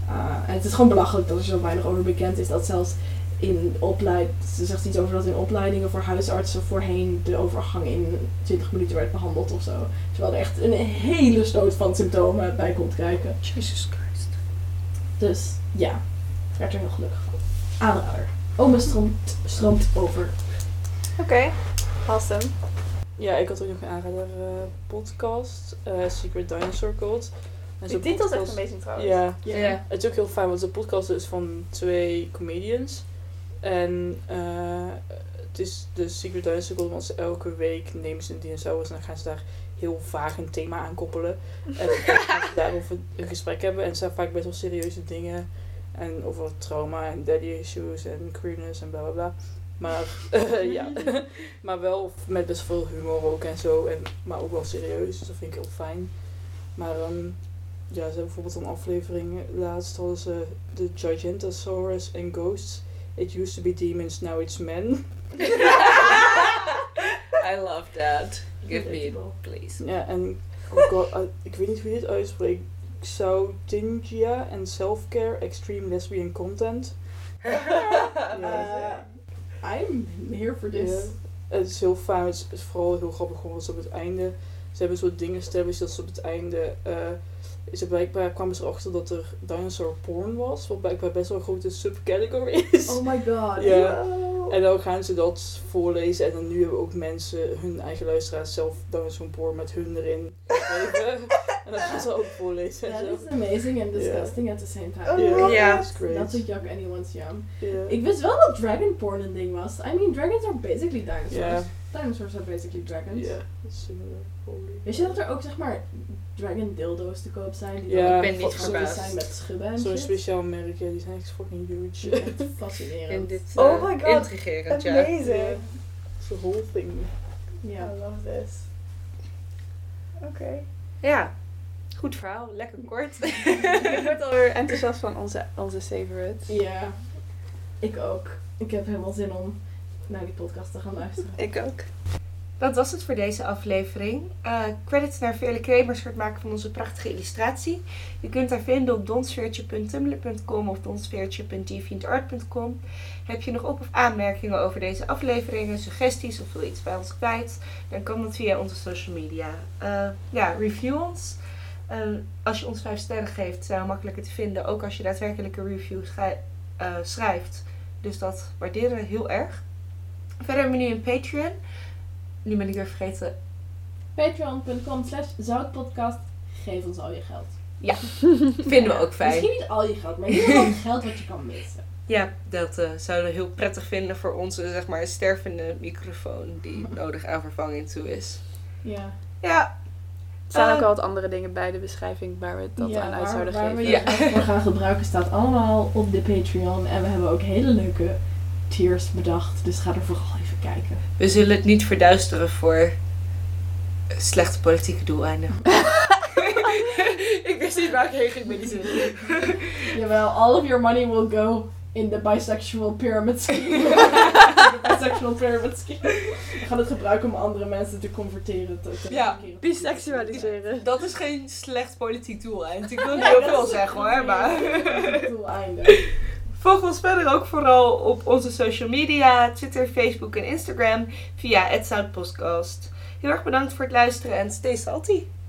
Uh, en het is gewoon belachelijk dat er zo weinig over bekend is dat zelfs in opleid, ze zegt iets over dat in opleidingen voor huisartsen voorheen de overgang in 20 minuten werd behandeld of zo. Terwijl er echt een hele stoot van symptomen bij komt kijken. Jesus Christ. Dus ja, ik werd er heel gelukkig van. Aanrader. Ome stroomt, stroomt over. Oké, awesome. Ja, ik had ook nog een aanrader eh, podcast, eh, Secret Dinosaur Cult. En Die titel is echt amazing trouwens. Ja, Ja. het is ook heel fijn, want de podcast is van twee comedians. En eh, het is de Secret want ze elke week nemen ze een dinosaurus en dan gaan ze daar heel vaag een thema aan koppelen. En dan gaan ze daarover een gesprek hebben. En het zijn vaak best wel serieuze dingen. En over trauma en daddy issues en queerness en bla bla bla. Maar ja, maar wel met best veel humor ook en zo. En, maar ook wel serieus, dus dat vind ik heel fijn. Maar ehm, ja, ze hebben bijvoorbeeld een aflevering laatst hadden ze de Gigantosaurus and Ghosts. It used to be demons, now it's men. I love that. Give me it, please. Ja, en oh god, uh, ik weet niet hoe je het uitspreekt. Xautingia en Self-Care Extreme Lesbian Content. Uh, I'm here for this. Het is heel fijn, het is, vooral heel grappig gewoon ze op het einde. Ze hebben een soort dingen established dat ze op het einde. eh is er blijkbaar kwamen ze erachter dat er dinosaur porn was, wat blijkbaar best wel een grote subcategory is. Oh my god. Ja. En dan gaan ze dat voorlezen en dan nu hebben ook mensen, hun eigen luisteraars, zelf dinosaur porn met hun erin en dat gaan ze ook voorlezen en That zo. is amazing and disgusting at the same time. Ja, dat is great. Not to yuck anyone's yum. Ja. Ik wist wel dat dragon porn een ding was. I mean, dragons are basically dinosaurs. Dinosaurs are basically dragons. Ja, dat is similar. Wist je dat er ook zeg maar dragon dildo's te koop zijn? Die Ja, ik ben ook niet verbaasd. zijn met schubben en Zo'n speciaal merk, ja, die zijn echt fucking huge. Fascinerend. In dit Oh eh, my god. intrigerend, ja. Amazing. It's the whole thing. Ja. I love this. Oké. Ja. Goed verhaal, lekker kort. ik word alweer enthousiast van onze, onze favorites. Ja, ik ook. Ik heb helemaal zin om naar die podcast te gaan luisteren. Ik ook. Dat was het voor deze aflevering. Eh, credits naar Veerle Kremers voor het maken van onze prachtige illustratie. Je kunt haar vinden op donsfeertje.tumblr.com of donsfeertje.deviantart.com. Heb je nog op- of aanmerkingen over deze afleveringen, suggesties of wil iets bij ons kwijt? Dan kan dat via onze social media. Eh, ja, review ons. Eh, als je ons 5 sterren geeft, zijn we makkelijker te vinden. Ook als je daadwerkelijk een review schrij- schrijft. Dus dat waarderen we heel erg. Verder hebben we nu een Patreon. Nu ben ik weer vergeten. Patreon.com slash zoutpodcast. Geef ons al je geld. Vinden we ook fijn. Misschien niet al je geld, maar in ieder geval geld wat je kan missen. Ja, dat eh, zouden we heel prettig vinden voor onze, zeg maar, stervende microfoon die nodig aan vervanging toe is. Ja. Ja, Er staan ook wel wat andere dingen bij de beschrijving waar we dat ja, aan uit waar, zouden waar we geven. Ja. geld voor gaan gebruiken staat allemaal op de Patreon. En we hebben ook hele leuke tiers bedacht. Dus ga er vooral kijken. we zullen het niet verduisteren voor slechte politieke doeleinden. ik wist niet waar ik heen ging met die zin. Jawel, all of your money will go in the bisexual pyramid scheme. bisexual pyramid scheme. We gaan het gebruiken om andere mensen te converteren. Te, te Ja. Biseksualiseren. Dat is geen slecht politiek doeleind. Ik wil niet heel veel zeggen hoor, maar... Doeleinde. Volg ons verder ook vooral op onze social media, Twitter, Facebook en Instagram via @zoutpodcast. Heel erg bedankt voor het luisteren en stay salty.